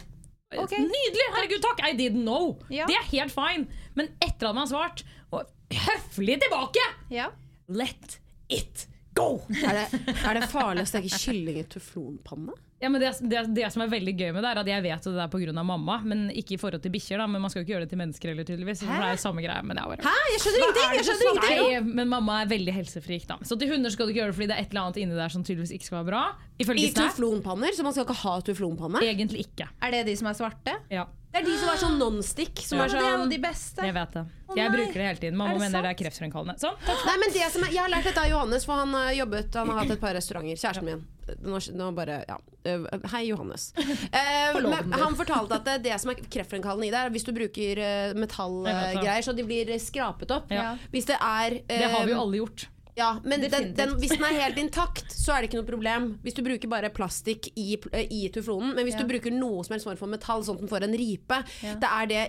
Okay. Nydelig! Herregud, takk! I didn't know. Ja. Det er helt fine. Men etter at man har svart, og høflig tilbake Ja. Let it go! Er det, er det farlig å steke kylling i teflonpanne? Ja, men det, det, det som er veldig gøy med det, er at jeg vet at det er pga. mamma, men ikke i forhold til bikkjer. da, Men man skal jo ikke gjøre det til mennesker heller, tydeligvis. For det er jo samme greie, men det er bare... Hæ? Jeg skjønner ingenting! Jeg skjønner ingenting. Nei, men mamma er veldig helsefrik, da. Så til hunder skal du ikke gjøre det fordi det er et eller annet inni der som tydeligvis ikke skal være bra. I tuflonpanner? Teflonpanner, så man skal ikke ha teflonpanne? Egentlig ikke. Er det de som er svarte? Ja, Det er de som er sånn non-stick. Som Ja. er Det er jo sånn de beste. jeg vet det. Jeg nei. bruker det hele tiden. Mamma det mener det er sant? kreftfremkallende. Sånn. Nei, men det som er, Jeg har lært dette av Johannes, for han har jobbet Han har hatt et par restauranter. Kjæresten min. Nå, nå bare, ja. Øh, Hei, Johannes. *laughs* Eh, men han fortalte at det, det som er kreftfremkallende i det, er hvis du bruker eh, metallgreier, så de blir skrapet opp. Ja. Hvis det er eh, Det har vi jo alle gjort. Ja, men den, den, hvis den er helt intakt, så er det ikke noe problem. Hvis du bruker bare plastikk i, i tuflonen. Men hvis Ja. du bruker noe som helst form for metall, sånn at den får en ripe, Ja. det er det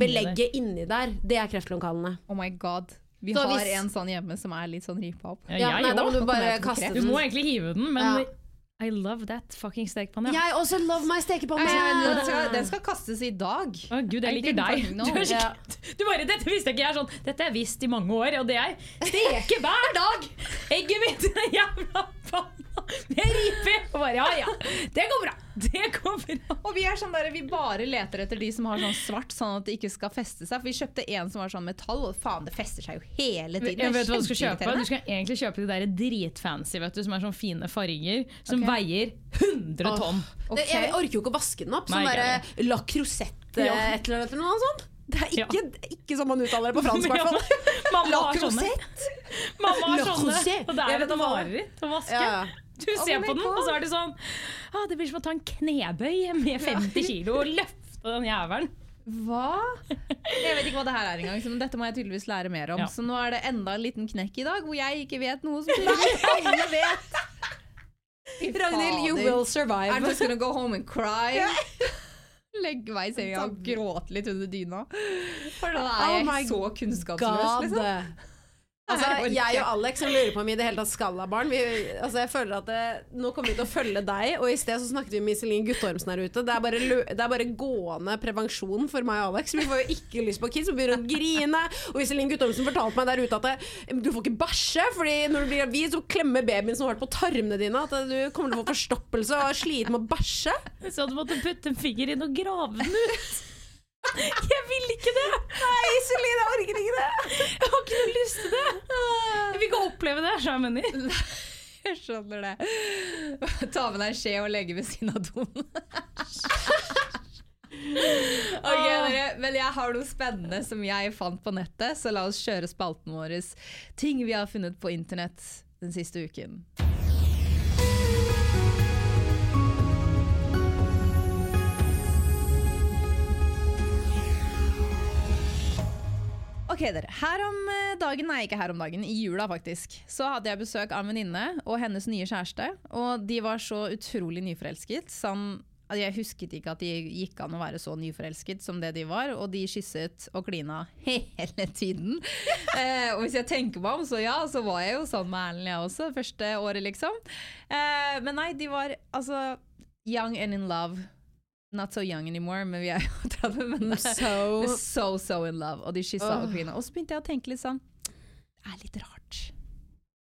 belegget inni der. Det er kreftfremkallende. Oh my god. Vi Så har hvis- en sånn hjemme som er litt sånn ripa opp. Ja, Ja, jeg nei, da må du bare kaste den. Du må egentlig hive den, men Ja. I love that fucking stekepanne. Ja. Jeg også love my stekepanne! Den skal, den skal kastes i dag. Å gud, jeg liker deg. fucking. Du, er Ja. du bare, dette visste jeg ikke. Jeg er sånn, dette har jeg visst i mange år, og det er steke *laughs* hver dag! Egget mitt i den jævla panna med ripe! Og bare ja, ja, det går bra. Og vi er sånn der, vi bare leter etter de som har sånn svart, sånn at det ikke skal feste seg. For vi kjøpte en som var sånn metall, og faen, det fester seg jo hele tiden. Jeg vet hva du skal kjøpe. Du skal egentlig kjøpe de der dritfancy, vet du, som er sånn fine farger, som okay. veier 100 tonn. Det, jeg orker jo ikke å vaske den opp. Sånn derre ikke La Crusette Ja. et eller annet eller noe sånt. Det er Ja. ikke, ikke som man uttaler det på fransk, i hvert fall. *laughs* Mamma har sånne. Mamma har sånne, og det er et mareritt å vaske. Ja. Du ser på den, og så er det sånn ah, Det blir som å ta en knebøy med 50 *laughs* kilo og løfte den jævelen. Hva? Jeg vet ikke hva det her er engang, men dette må jeg tydeligvis lære mer om. Ja. Så nå er det enda en liten knekk i dag, hvor jeg ikke vet noe som *laughs* alle vet. Ragnhild, you will survive. I'm just gonna go home and cry. *laughs* Legge meg i senga og gråte litt under dyna. For da er Oh jeg oh så kunnskapsløs, liksom. Altså, Jeg og Alex som lurer på om vi i det hele tatt skal ha barn. Vi, altså, jeg føler at det, Nå kommer vi til å følge deg, og i sted så snakket vi med Iselin Guttormsen her ute. Det er, bare, det er bare gående prevensjon for meg og Alex. Vi får jo ikke lyst på kids, vi begynner å grine. Og Iselin Guttormsen fortalte meg der ute at det, du får ikke bæsje, Fordi når du blir gravid, så klemmer babyen som har vært på tarmene dine. At du kommer til å få forstoppelse og slite med å bæsje. Så du måtte putte en finger inn og grave den ut. *laughs* Jeg vil ikke det! Nei, Iselin, jeg orker ikke det. Jeg har ikke noe lyst til det. Jeg vil ikke oppleve det. sa jeg mener. Jeg skjønner det. Ta med deg en skje og legge ved siden av doen. Ok, dere, men jeg har noe spennende som jeg fant på nettet, så la oss kjøre spalten vår. Ting vi har funnet på internett den siste uken. Ok dere, her om eh, dagen, nei ikke her om dagen, i jula faktisk, så hadde jeg besøk av en venninne og hennes nye kjæreste, og de var så utrolig nyforelsket, sånn at jeg husket ikke at de gikk an å være så nyforelsket som det de var, og de kysset og klina hele tiden. *laughs* Eh, og hvis jeg tenker meg om, så ja, så var jeg jo sånn med Erlend jeg også, første året liksom. Eh, men nei, de var altså young and in love. Not so young anymore, men vi er jo *laughs* 30, men So so, so in love. Og de kyssa Åh. og klina. Og så begynte jeg å tenke litt sånn Det er litt rart.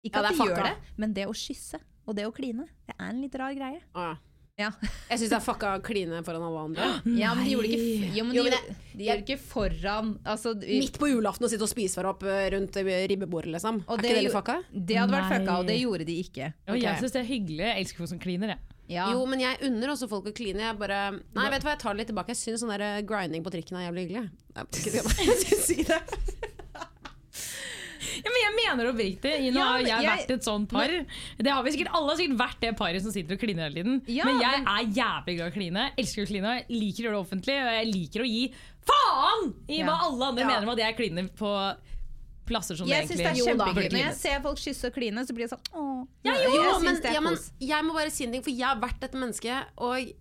Ikke Ja, at de gjør det, men det å kysse og det å kline, det er en litt rar greie. ah. Ja, Jeg syns det er fucka å kline foran alle andre. *gasps* ja men de gjorde det ikke, jo, men Jo, men det, de gjorde ikke foran altså, vi- Midt på julaften og sitte og spise hverandre opp eh, rundt eh, ribbebordet, liksom. Og er det ikke det litt fucka? Det hadde vært fucka, og det gjorde de ikke. Og jeg syns det er hyggelig. Jeg elsker folk som kliner. Jeg. Ja. Jo, men jeg unner også folk å kline. Jeg bare Nei, vet du hva, jeg tar det litt tilbake. Jeg syns sånn der eh, grinding på trikken er jævlig hyggelig. Ikke. Jeg syns si det. *laughs* Ja, men jeg mener oppriktig. Nå Ja, har jeg jeg- vært et sånt par. Det har vi sikkert, alle har sikkert vært det paret som sitter og kliner hele tiden. Ja, men jeg men- er jævlig glad i å kline. Elsker å kline. Liker å gjøre det offentlig. Og jeg liker å gi faen i hva alle andre mener om at jeg kliner på plasser som Jeg det syns det er egentlig burde kjempehyggelig. Når jeg ser folk kysse og kline, så blir det sånn åh. Ja, jeg jo, synes men, er ja, men jeg må bare si en ting, for jeg har vært dette mennesket. Og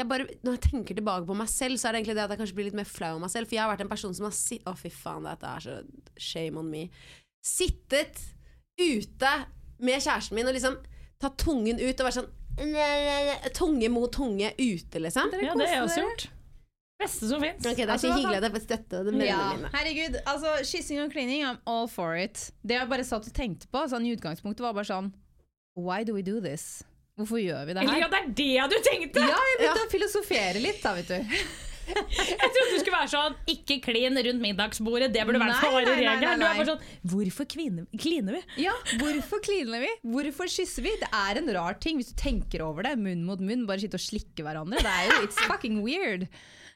jeg bare, når jeg tenker tilbake på meg selv, så er det egentlig det at jeg kanskje blir litt mer flau om meg selv. For jeg har vært en person som har sittet Å, fy faen, dette er så shame on me. Sittet ute med kjæresten min og liksom tatt tungen ut og vært sånn *laughs* Tunge mot tunge ute, liksom. Ja, det har jeg også gjort. Beste som fins. Okay, Det er Altså, ikke hyggelig at jeg får støtte det Ja, mine. herregud. Altså, kyssing og cleaning, I'm all for it. Det jeg bare satt og tenkte på sånn, i utgangspunktet, var bare sånn Why do we do this? Hvorfor gjør vi det Eller her? ja, det er det du tenkte! Ja, jeg begynte å filosofere litt, da, vet du. *laughs* Jeg trodde du skulle være sånn Ikke klin rundt middagsbordet, det burde vært nei, regelen. Du er bare sånn Hvorfor kliner vi? Ja, hvorfor kliner vi? Hvorfor kysser vi? Det er en rar ting hvis du tenker over det. Munn mot munn, bare sitte og slikke hverandre. Det er jo, It's fucking weird.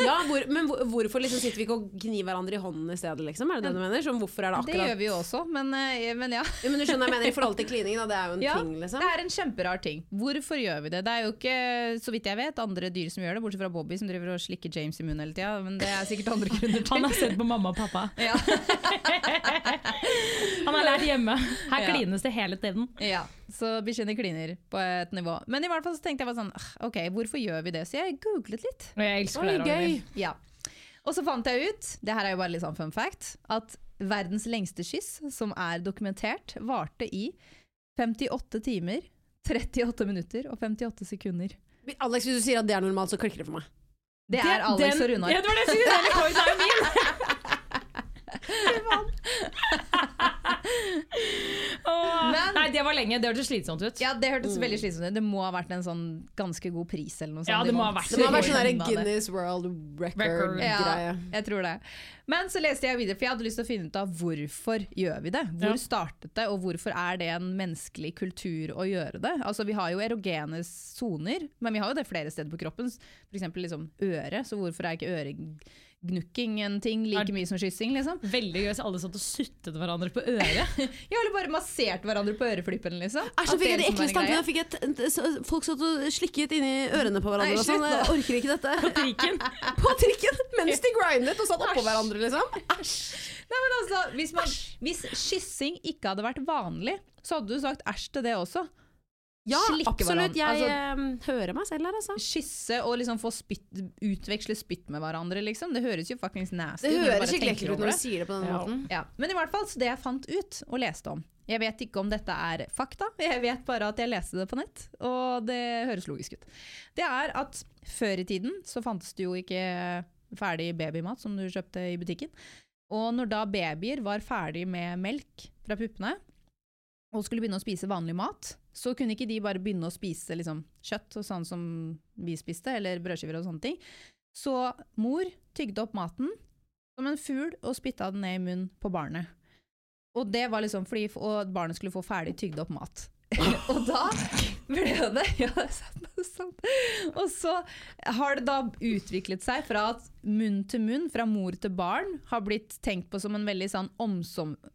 Ja, hvor, men hvor, hvorfor liksom sitter vi ikke og gnir hverandre i hånden i stedet, liksom? Er det det du mener? Som, hvorfor er det akkurat Det gjør vi jo også, men, eh, men ja. Ja, men du skjønner jeg mener i forhold til klining, da. Det er jo en Ja, ting, liksom. Det er en kjemperar ting. Hvorfor gjør vi det? Det er jo ikke, så vidt jeg vet, andre dyr som gjør det, bortsett fra Bobby som driver og slikker James i munnen hele tida. Men det er sikkert andre grunner til. Han har sett på mamma og pappa. *laughs* Ja. *laughs* Han har lært hjemme. Her Ja. klines det hele tiden. ja, så bikkjene kliner på et nivå. Men i hvert fall så tenkte jeg bare sånn, «Ah, ok, hvorfor gjør vi det? Så jeg googlet litt. Og jeg elsker Oi, det. Ragnhild. Ja. Og så fant jeg ut, det her er jo bare litt sånn fun fact, at verdens lengste kyss, som er dokumentert, varte i 58 timer, 38 minutter og 58 sekunder. Alex, hvis du sier at det er normalt, så klikker det for meg. Det er Alex den- og Runar. Ja, det var det jeg skulle si! Den rekorden er jo min! *laughs* Men- Nei, det var lenge. Det hørtes slitsomt ut. Ja, det hørtes veldig slitsomt ut. Det må ha vært en sånn ganske god pris eller noe sånt. Ja, det må ha vært Det må ha vært sånn der. Guinness World Record. Record-greie. Ja, jeg tror det. Men så leste jeg videre, for jeg hadde lyst til å finne ut av hvorfor gjør vi det? Hvor Ja. startet det, og hvorfor er det en menneskelig kultur å gjøre det? Altså, Vi har jo erogene soner, men vi har jo det flere steder på kroppen. F.eks. Liksom øre, så hvorfor er ikke øregnukking en ting like mye som kyssing? liksom? Veldig gøy hvis alle satt og suttet hverandre på øret. *laughs* Ja, eller bare massert hverandre på øreflippen, liksom. Æsj, så fikk jeg de det liksom en standet. greie. Jeg fikk et, et, folk satt og slikket inni ørene på hverandre. Nei, og sånn. Jeg orker ikke dette. *laughs* På trikken. *laughs* På trikken! Mens de grindet og satt oppå hverandre, liksom. Æsj. Nei, men altså, hvis, man, hvis kyssing ikke hadde vært vanlig, så hadde du sagt æsj til det også. Ja, Slikke absolutt. hverandre. Jeg Altså- eh, hører meg selv her, altså. Kysse og liksom få spytt, utveksle spytt med hverandre, liksom. Det høres jo fuckings nasty Det ut. Det høres skikkelig ekkelt ut når du sier det på den Ja. måten. Ja, men i hvert fall, så det jeg fant ut og leste om Jeg vet ikke om dette er fakta, jeg vet bare at jeg leste det på nett, og det høres logisk ut. Det er at før i tiden så fantes det jo ikke ferdig babymat som du kjøpte i butikken. Og når da babyer var ferdig med melk fra puppene, og skulle begynne å spise vanlig mat, så kunne ikke de bare begynne å spise liksom, kjøtt og sånn som vi spiste, eller brødskiver og sånne ting. Så mor tygde opp maten som en fugl og spytta den ned i munnen på barnet. Og det var liksom fordi og barnet skulle få ferdig tygd opp mat. *laughs* og da ble det *laughs* Ja, det sant. Og så har det da utviklet seg fra at munn til munn, fra mor til barn, har blitt tenkt på som en veldig sånn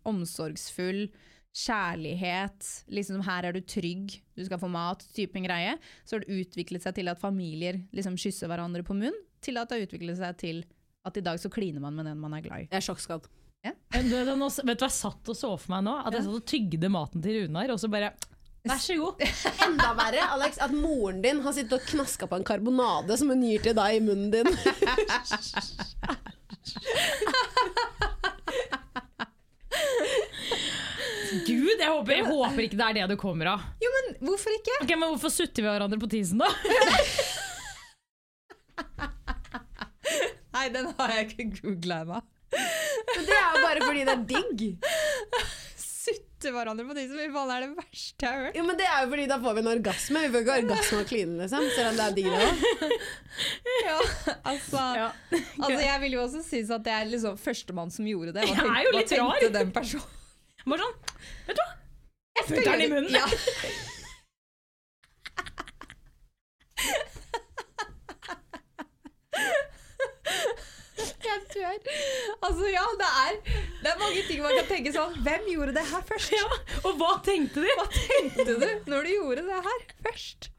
omsorgsfull kjærlighet, liksom her er du trygg, du skal få mat, typen greie. Så har det utviklet seg til at familier liksom kysser hverandre på munn, til at det har utviklet seg til at i dag så kliner man med den man er glad i. Jeg er sjokkskadd. Ja. du, vet du, vet du hva jeg satt og så for meg nå? At jeg satt og tygde maten til Runar, og så bare Vær så god. *laughs* Enda verre, Alex, at moren din har sittet og knaska på en karbonade som hun gir til deg i munnen din. *laughs* Gud, jeg håper, jeg håper ikke det er det du kommer av. Jo, men hvorfor ikke? Ok, Men hvorfor sutter vi hverandre på tisen, da? *laughs* Nei, den har jeg ikke googla ennå. Men det er jo bare fordi det er digg. Sutte hverandre på tisen, fy faen, det er det verste jeg har hørt. Jo, men Det er jo fordi da får vi en orgasme. Vi får ikke orgasme av kline, liksom. Selv om det er digg, det òg. *laughs* Ja, altså, Ja. altså, jeg vil jo også synes at det er liksom førstemann som gjorde det. Hva Jeg er tenk- jo hva litt rar. tenkte den personen? Bare sånn, vet du hva? Jeg putter den i munnen. Ja. Jeg dør. Altså, ja, det er, det er mange ting man kan tenke sånn Hvem gjorde det her først? Ja, og hva tenkte de? Hva tenkte du når du gjorde det her først?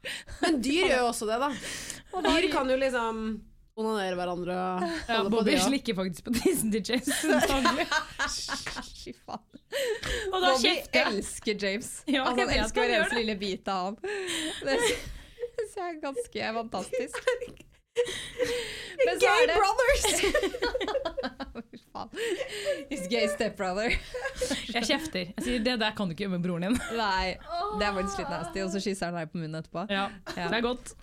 Men dyr gjør jo også det, da. Dyr kan jo liksom onanere hverandre Ja, Bobby det ja. slikker faktisk på tissen til James. *laughs* antagelig. Fy faen. Og da Bobby elsker James. Ja, altså, han elsker hver eneste lille bit av ham. Det syns jeg er ganske fantastisk. *laughs* Men det Fy *laughs* faen. His gay stepbrother. Jeg kjefter. Jeg sier det der kan du ikke gjøre med broren din. Nei, det er faktisk litt nasty. Og så kysser han deg på munnen etterpå. Ja, det er godt.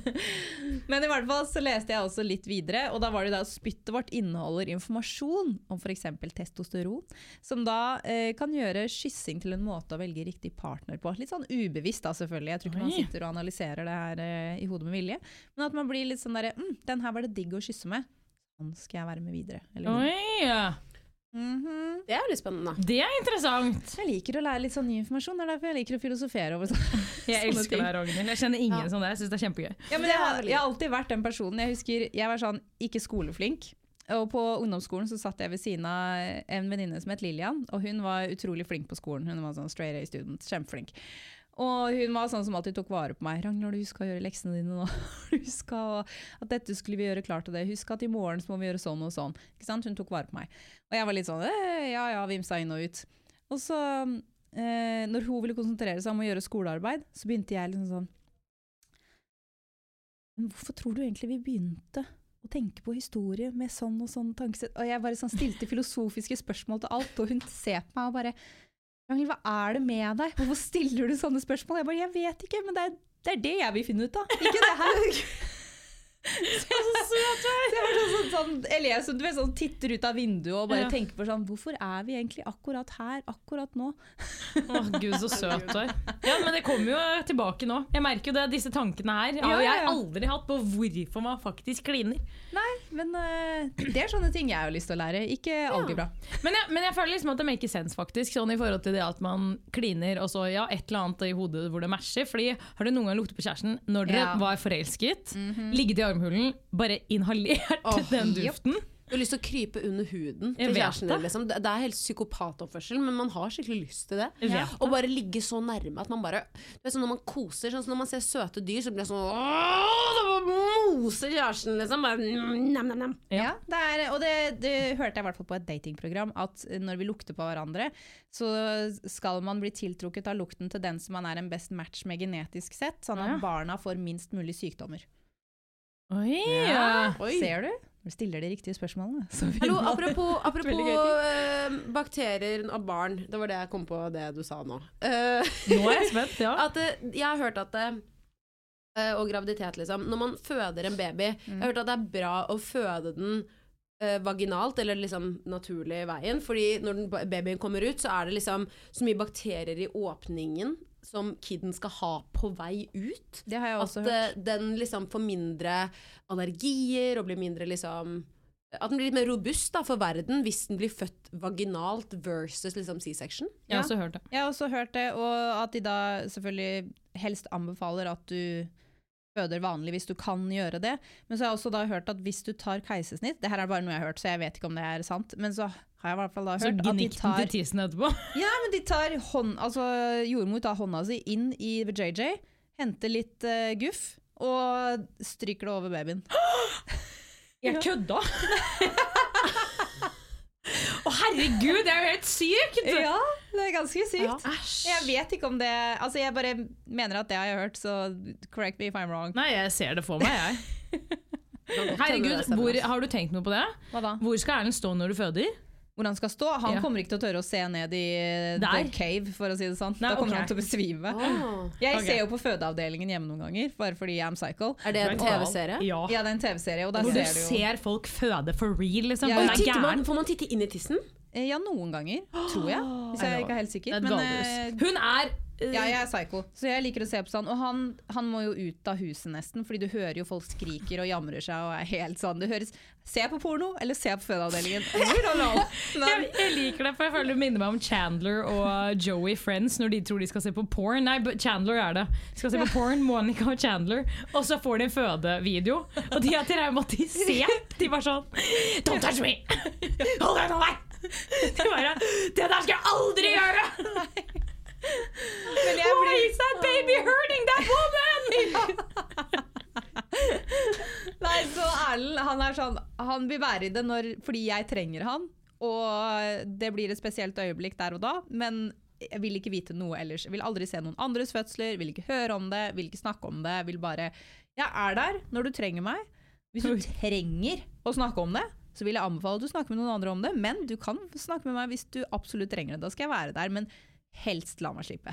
*laughs* Men i hvert fall så leste jeg også litt videre, og da var det da spyttet vårt inneholder informasjon om f.eks. testosteron, som da eh, kan gjøre kyssing til en måte å velge riktig partner på. Litt sånn ubevisst da, selvfølgelig. Jeg tror ikke man sitter og analyserer det her eh, i hodet med vilje. Men at man blir litt sånn derre mm, Den her var det digg å kysse med. Han skal jeg være med videre. Oi, Mhm. Det er jo litt spennende. det er interessant. Jeg liker å lære litt sånn ny informasjon. Det er derfor jeg liker å filosofere over sånn. *laughs* Jeg sånne elsker deg, Ragnhild. Jeg kjenner ingen Ja. som det. Jeg syns det er kjempegøy. Ja, men Det jeg, har, jeg har alltid vært den personen. Jeg husker jeg var sånn ikke skoleflink. Og på ungdomsskolen så satt jeg ved siden av en venninne som het Lillian, og hun var utrolig flink på skolen. Hun var sånn straight A student, kjempeflink. Og hun var sånn som alltid tok vare på meg. 'Ragnar, du huska å gjøre leksene dine nå.' *laughs* Husk at dette skulle vi gjøre klart til det. Husk at i morgen må vi gjøre sånn og sånn. Hun tok vare på meg. Og jeg var litt sånn eh, ja ja, vimsa inn og ut. Og så, eh, når hun ville konsentrere seg om å gjøre skolearbeid, så begynte jeg liksom sånn Men hvorfor tror du egentlig vi begynte å tenke på historie med sånn og sånn tankesett. Og jeg bare sånn stilte filosofiske spørsmål til alt, og hun ser på meg og bare Ragnhild, hva er det med deg? Hvorfor stiller du sånne spørsmål? Jeg bare, jeg vet ikke, men det er det, er det jeg vil finne ut av, ikke det her. *laughs* Så søt du er! Sånn, sånn, eller jeg vet, sånn, titter ut av vinduet og bare Ja. tenker på sånn Hvorfor er vi egentlig akkurat her, akkurat nå? Å, gud, så søt du er. Ja, men det kommer jo tilbake nå. Jeg merker jo det, disse tankene her har jeg har aldri hatt på hvorfor man faktisk kliner. Nei, men eh, det er sånne ting jeg har lyst til å lære, ikke algebra. Men jeg, men jeg føler liksom at det makes sense, faktisk. Sånn i forhold til det at man kliner, og så ja, et eller annet i hodet hvor det matcher. Fordi har du noen gang luktet på kjæresten når dere Ja. var forelsket, ligget i armhulen, bare inhalert oh, den duften? duften? Du har lyst til å krype under huden til kjæresten det. din. Liksom. Det er helt psykopatoppførsel, men man har skikkelig lyst til det. Ja. Og bare ligge så nærme at man bare det er sånn Når man koser, sånn som når man ser søte dyr, så blir det sånn Åh, da moser kjæresten, liksom. Bare, nam, nam, nam. Ja, det er, og det, det hørte jeg i hvert fall på et datingprogram, at når vi lukter på hverandre, så skal man bli tiltrukket av lukten til den som man er en best match med genetisk sett, sånn at Ja. barna får minst mulig sykdommer. Oi! Oi. Ser du? Stiller de riktige spørsmålene. Hallo, apropos, *laughs* apropos eh, bakterier av barn. Det var det jeg kom på det du sa nå. Eh, Nå er jeg spent, *laughs* ja. at eh, Jeg har hørt at det Og graviditet, liksom. Når man føder en baby Jeg har hørt at det er bra å føde den vaginalt, eller liksom naturlig veien. Fordi når den, babyen kommer ut, så er det liksom så mye bakterier i åpningen som kiden skal ha på vei ut. Det har jeg også At hørt. At den liksom får mindre allergier og blir mindre liksom At den blir litt mer robust da, for verden hvis den blir født vaginalt versus liksom C-section. Jeg har også hørt det. Jeg har også hørt det, og at de da selvfølgelig helst anbefaler at du føder vanlig hvis du kan gjøre det. Men så har jeg også da hørt at hvis du tar keisersnitt Det her er bare noe jeg har hørt, så jeg vet ikke om det er sant. Men så har jeg i hvert fall da hørt at de tar til tissen etterpå. *laughs* Ja, men de tar hånd, altså jordmor tar hånda si inn i JJ, henter litt uh, guff og stryker det over babyen. *gasps* Jeg kødda! *laughs* Å herregud, det er jo helt sykt! Ja, det er ganske sykt. Ja. Jeg vet ikke om det Altså, jeg bare mener at det har jeg hørt, så correct me if I'm wrong. Nei, jeg ser det for meg, jeg. *laughs* Herregud, hvor, altså. har du tenkt noe på det? Hva da? Hvor skal Erlend stå når du føder? Hvor han skal stå? Han Ja. kommer ikke til å tørre å se ned i Der? the cave, for å si det sånn. Nei, da kommer okay. han til å besvime. Oh. Jeg okay. ser jo på fødeavdelingen hjemme noen ganger, bare fordi I'm psycho. Er det en TV-serie? Ja. Ja, det er en TV-serie, Hvor ser du jo ser folk føde for real, liksom. Ja, Man ja. er man, får man titte inn i tissen? Eh, Ja, noen ganger, tror jeg. *gasps* Hvis jeg ikke er helt sikker. er Men eh, Hun er eh, ja, jeg er psycho, så jeg liker å se på sånn. Og han, han må jo ut av huset nesten, fordi du hører jo folk skriker og jamrer seg og er helt sånn. Det høres Se på porno, eller se på fødeavdelingen? *laughs* Jeg, jeg liker det, for jeg føler det minner meg om Chandler og Joey Friends når de tror de skal se på porn. Nei, Chandler er det. Skal se på porn, Monica og Chandler. Og så får de en fødevideo, og de er traumatisert. De bare sånn Don't touch me! *laughs* Hold deg unna meg! De bare Det der skal jeg aldri gjøre! Men jeg Why is that baby hurting that woman? *laughs* Nei, så Erlend, han er sånn Han vil være i det når, fordi jeg trenger han, og det blir et spesielt øyeblikk der og da, men jeg vil ikke vite noe ellers. Jeg vil aldri se noen andres fødsler, vil ikke høre om det, vil ikke snakke om det. Vil bare Jeg er der når du trenger meg. Hvis du trenger å snakke om det, så vil jeg anbefale at du snakker med noen andre om det, men du kan snakke med meg hvis du absolutt trenger det. Da skal jeg være der, men helst la meg slippe.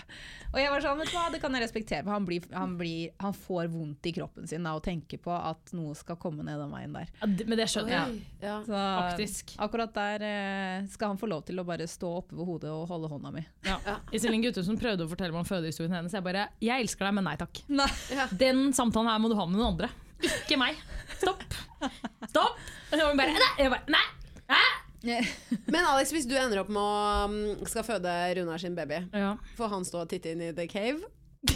Og jeg var sånn, vet du hva, det kan jeg respektere, han, blir, han, blir, han får vondt i kroppen sin av å tenke på at noe skal komme ned den veien der. Ja, det- men det skjønner jeg. Ja. Så Faktisk. akkurat der eh, skal han få lov til å bare stå oppe ved hodet og holde hånda mi. Ja. Iselin Guttormsen prøvde å fortelle meg om fødehistorien hennes. Jeg bare Jeg elsker deg, men nei takk. Nei. Den samtalen her må du ha med noen andre. Ikke meg. Stopp. Stopp! Og så var hun bare Nei! Jeg bare, nei. Hæ? *laughs* Men Alex, hvis du ender opp med å um, skal føde Runar sin baby, Ja. får han stå og titte inn i The Cave? *laughs*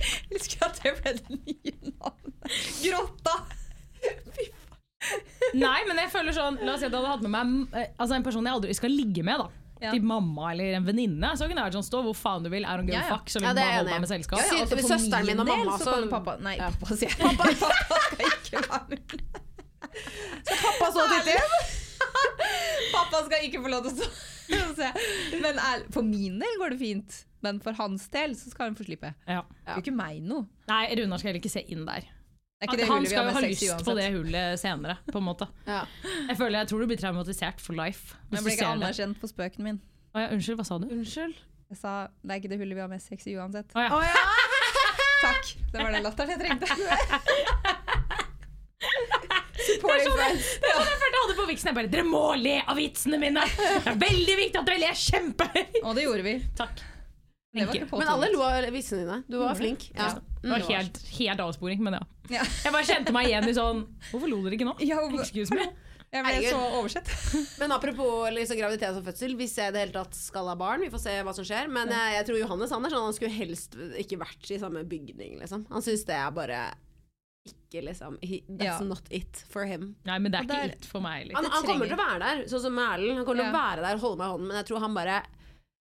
Jeg husker at det ble det nye navnet. Grotta! Nei, men jeg føler sånn La oss si at jeg hadde hatt med meg eh, Altså en person jeg aldri skal ligge med, da. Ja. Til mamma eller en venninne. Så kunne jeg vært sånn Stå hvor faen du vil, er hun give Ja, ja. fuck. Så Ja, lenge er bare holder deg med selskap. Ja, ja. altså, for søsteren min og del mamma, så så- kan pappa Nei, Ja. pappa sier. Pappa, pappa skal ikke være med. Pappa så titte inn! *laughs* Pappa skal ikke få lov til å stå og se. Men for min del går det fint. Men for hans del så skal han få slippe. Ja. Det er ikke meg noe. Nei, Runar skal heller ikke se inn der. Det er ikke det Han skal jo ha lyst uansett. på det hullet senere, på en måte. Ja. Jeg føler, jeg tror du blir traumatisert for life. Men jeg ble ikke anerkjent på spøken min. Å, ja, unnskyld, hva sa du? Unnskyld? Jeg sa det er ikke det hullet vi har med sex i uansett. Å, ja. *laughs* Takk! Det var den latteren jeg trengte. *laughs* Det er sånn friends. det er sånn jeg følte jeg hadde på viksen. Jeg bare, Dere må le av vitsene mine! Det er veldig viktig at dere ler kjempehøyt! *laughs* Og det gjorde vi. Takk. Det var ikke Men alle lo av vitsene dine. Du var flink. Ja. Det var helt, helt avsporing, men ja. Ja. Jeg bare kjente meg igjen i sånn Hvorfor lo dere ikke nå? Ja, Excuse me. *laughs* Jeg ble Herregud. så oversett. *laughs* Men apropos liksom, graviditet og fødsel, hvis jeg i det hele tatt skal ha barn, vi får se hva som skjer. Men jeg, jeg tror Johannes han er sånn han skulle helst ikke vært i samme bygning, liksom. Han syns det er bare ikke liksom he, That's Ja. not it for him. Nei, men det er Og ikke der- it for meg Liksom. Han, han kommer til å være der, sånn som Erlend. Han kommer til å være der og holde meg i hånden, men jeg tror han bare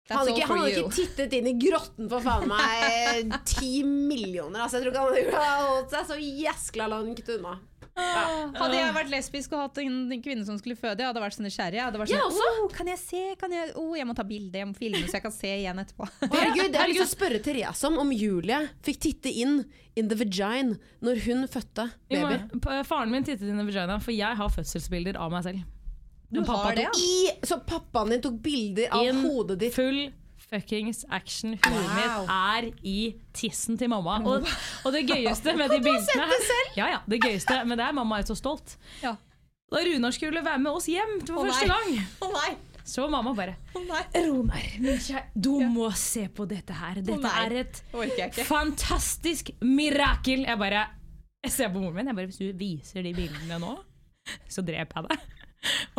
han hadde ikke, han hadde ikke tittet inn i grotten for faen meg *laughs* ti millioner. Altså, jeg tror ikke han hadde holdt seg så jæskla langt unna. Hadde jeg vært lesbisk og hatt en kvinne som skulle føde, jeg hadde vært så nysgjerrig. Jeg hadde vært Jeg sånn, oh, kan jeg se? Kan jeg, oh, jeg må ta bilde, jeg må filme så jeg kan se igjen etterpå. Herregud, jeg har lyst til å spørre Therese om om Julie fikk titte inn in the vagina når hun fødte baby. Faren min tittet inn i vagina, for jeg har fødselsbilder av meg selv. Du pappa har det, ja? I, så pappaen din tok bilder av In hodet ditt? full fuckings action. Huet mitt er i tissen til mamma. Og, og det gøyeste med de *laughs* bildene her Ja, ja, det gøyeste Men det er mamma er så stolt. Ja. Da Runar skulle være med oss hjem for oh, første gang, oh, nei! så mamma bare oh, nei! Runar, du må se på dette her. Dette er et fantastisk mirakel. Jeg bare jeg ser på moren min. Jeg bare, Hvis du viser de bildene nå, så dreper jeg deg.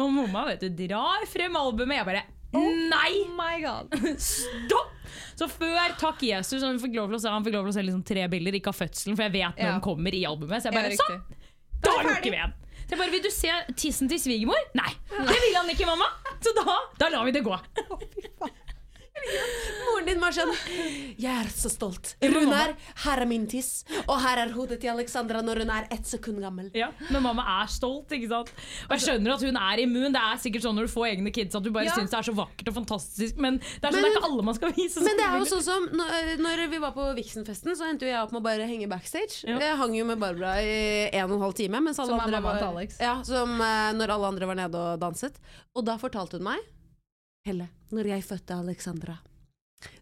Og mamma vet du, drar frem albumet. Jeg bare Nei! Oh my god. *laughs* Stopp! Så før Takk Jesus han fikk lov til å se, lov til å se liksom tre bilder, ikke av fødselen, for jeg vet når Ja. den kommer i albumet. Så jeg bare ja, sånn! Da lukker vi igjen. Så jeg bare, Vil du se tissen til svigermor? Nei, *laughs* det vil han ikke, mamma. Så da, da lar vi det gå. *laughs* Moren din var sånn Jeg er så stolt. Runar, her er min tiss, og her er hodet til Alexandra når hun er ett sekund gammel. Ja, Men mamma er stolt, ikke sant. Og jeg skjønner at hun er immun. Det er sikkert sånn når du får egne kids at du bare Ja. syns det er så vakkert og fantastisk. Men det er, sånn, Men- det er ikke alle man skal vise Men det er jo sånn som når, når vi var på Vixen-festen, så endte jo jeg opp med å bare henge backstage. Ja. Jeg hang jo med Barbara i en og en halv time. Mens alle Som er andre mammaen var, til Alex. Ja, som eh, når alle andre var nede og danset. Og da fortalte hun meg Helle, når jeg fødte Alexandra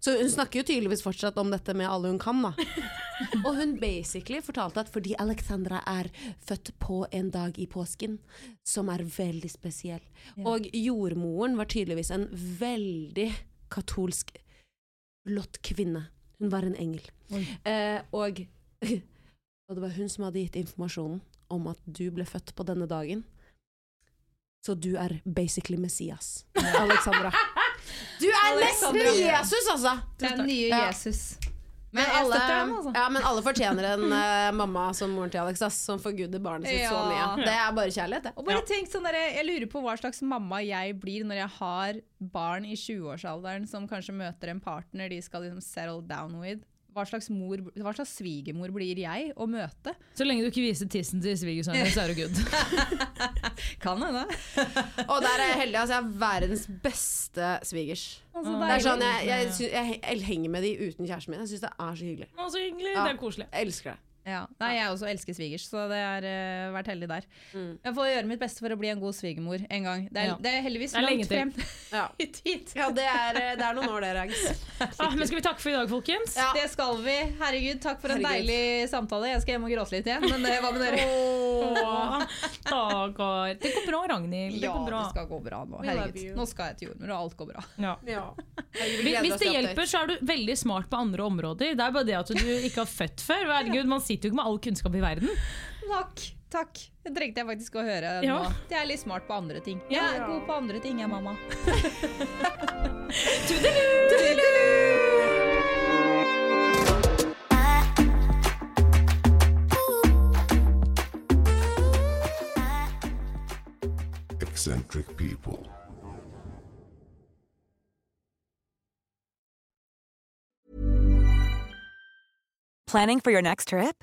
Så hun snakker jo tydeligvis fortsatt om dette med alle hun kan, da. *laughs* og hun basically fortalte at fordi Alexandra er født på en dag i påsken som er veldig spesiell, og jordmoren var tydeligvis en veldig katolsk blått kvinne. Hun var en engel. Eh, og, *laughs* og det var hun som hadde gitt informasjonen om at du ble født på denne dagen. Så du er basically Messias, Alexandra. *laughs* Du er nesten Jesus, altså! Du er nye Jesus. Men Men alle, altså. ja, men alle fortjener en uh, mamma som moren til Alex, ass, som forguder barnet sitt så mye. Det er bare kjærlighet, det. Og bare tenk sånn der, Jeg lurer på hva slags mamma jeg blir når jeg har barn i 20-årsalderen som kanskje møter en partner de skal liksom settle down with. Hva slags, mor, hva slags svigermor blir jeg å møte? Så lenge du ikke viser tissen til svigersønnen, så er du good. *laughs* Kan hende. Og der er jeg heldig. Altså, jeg er verdens beste svigers. Altså, Det er sånn, jeg, jeg, jeg, jeg henger med de uten kjæresten min. Jeg syns det er så hyggelig. Å, så hyggelig. Ja. Det er koselig. Jeg elsker det. Ja. Nei, jeg også elsker svigers, så det har uh, vært heldig der. Mm. Jeg får gjøre mitt beste for å bli en god svigermor en gang. Det er, Ja. det er heldigvis Det er langt frem Ja. *laughs* i tid. Ja, det er, det er noen år, det, Rags. *laughs* Ah, men skal vi takke for i dag, folkens? Ja. Det skal vi. Herregud, takk for en Herregud. deilig samtale. Jeg skal hjem og gråte litt igjen, men eh, hva med dere? oh. *laughs* Det går bra, Ragnhild. Det Ja, går bra. det skal gå bra nå. Herregud. Nå skal jeg til jordmor, og alt går bra. Ja. Ja. Hvis, hvis det hjelper, så er du veldig smart på andre områder. Det er bare det at du ikke har født før. Herregud, Man sitter jo ikke med all kunnskap i verden. Takk. takk. Det trengte jeg faktisk å høre Ja. nå. Jeg er litt smart på andre ting. Jeg er god på andre ting, jeg, mamma. *laughs* Eccentric people. Planning for your next trip?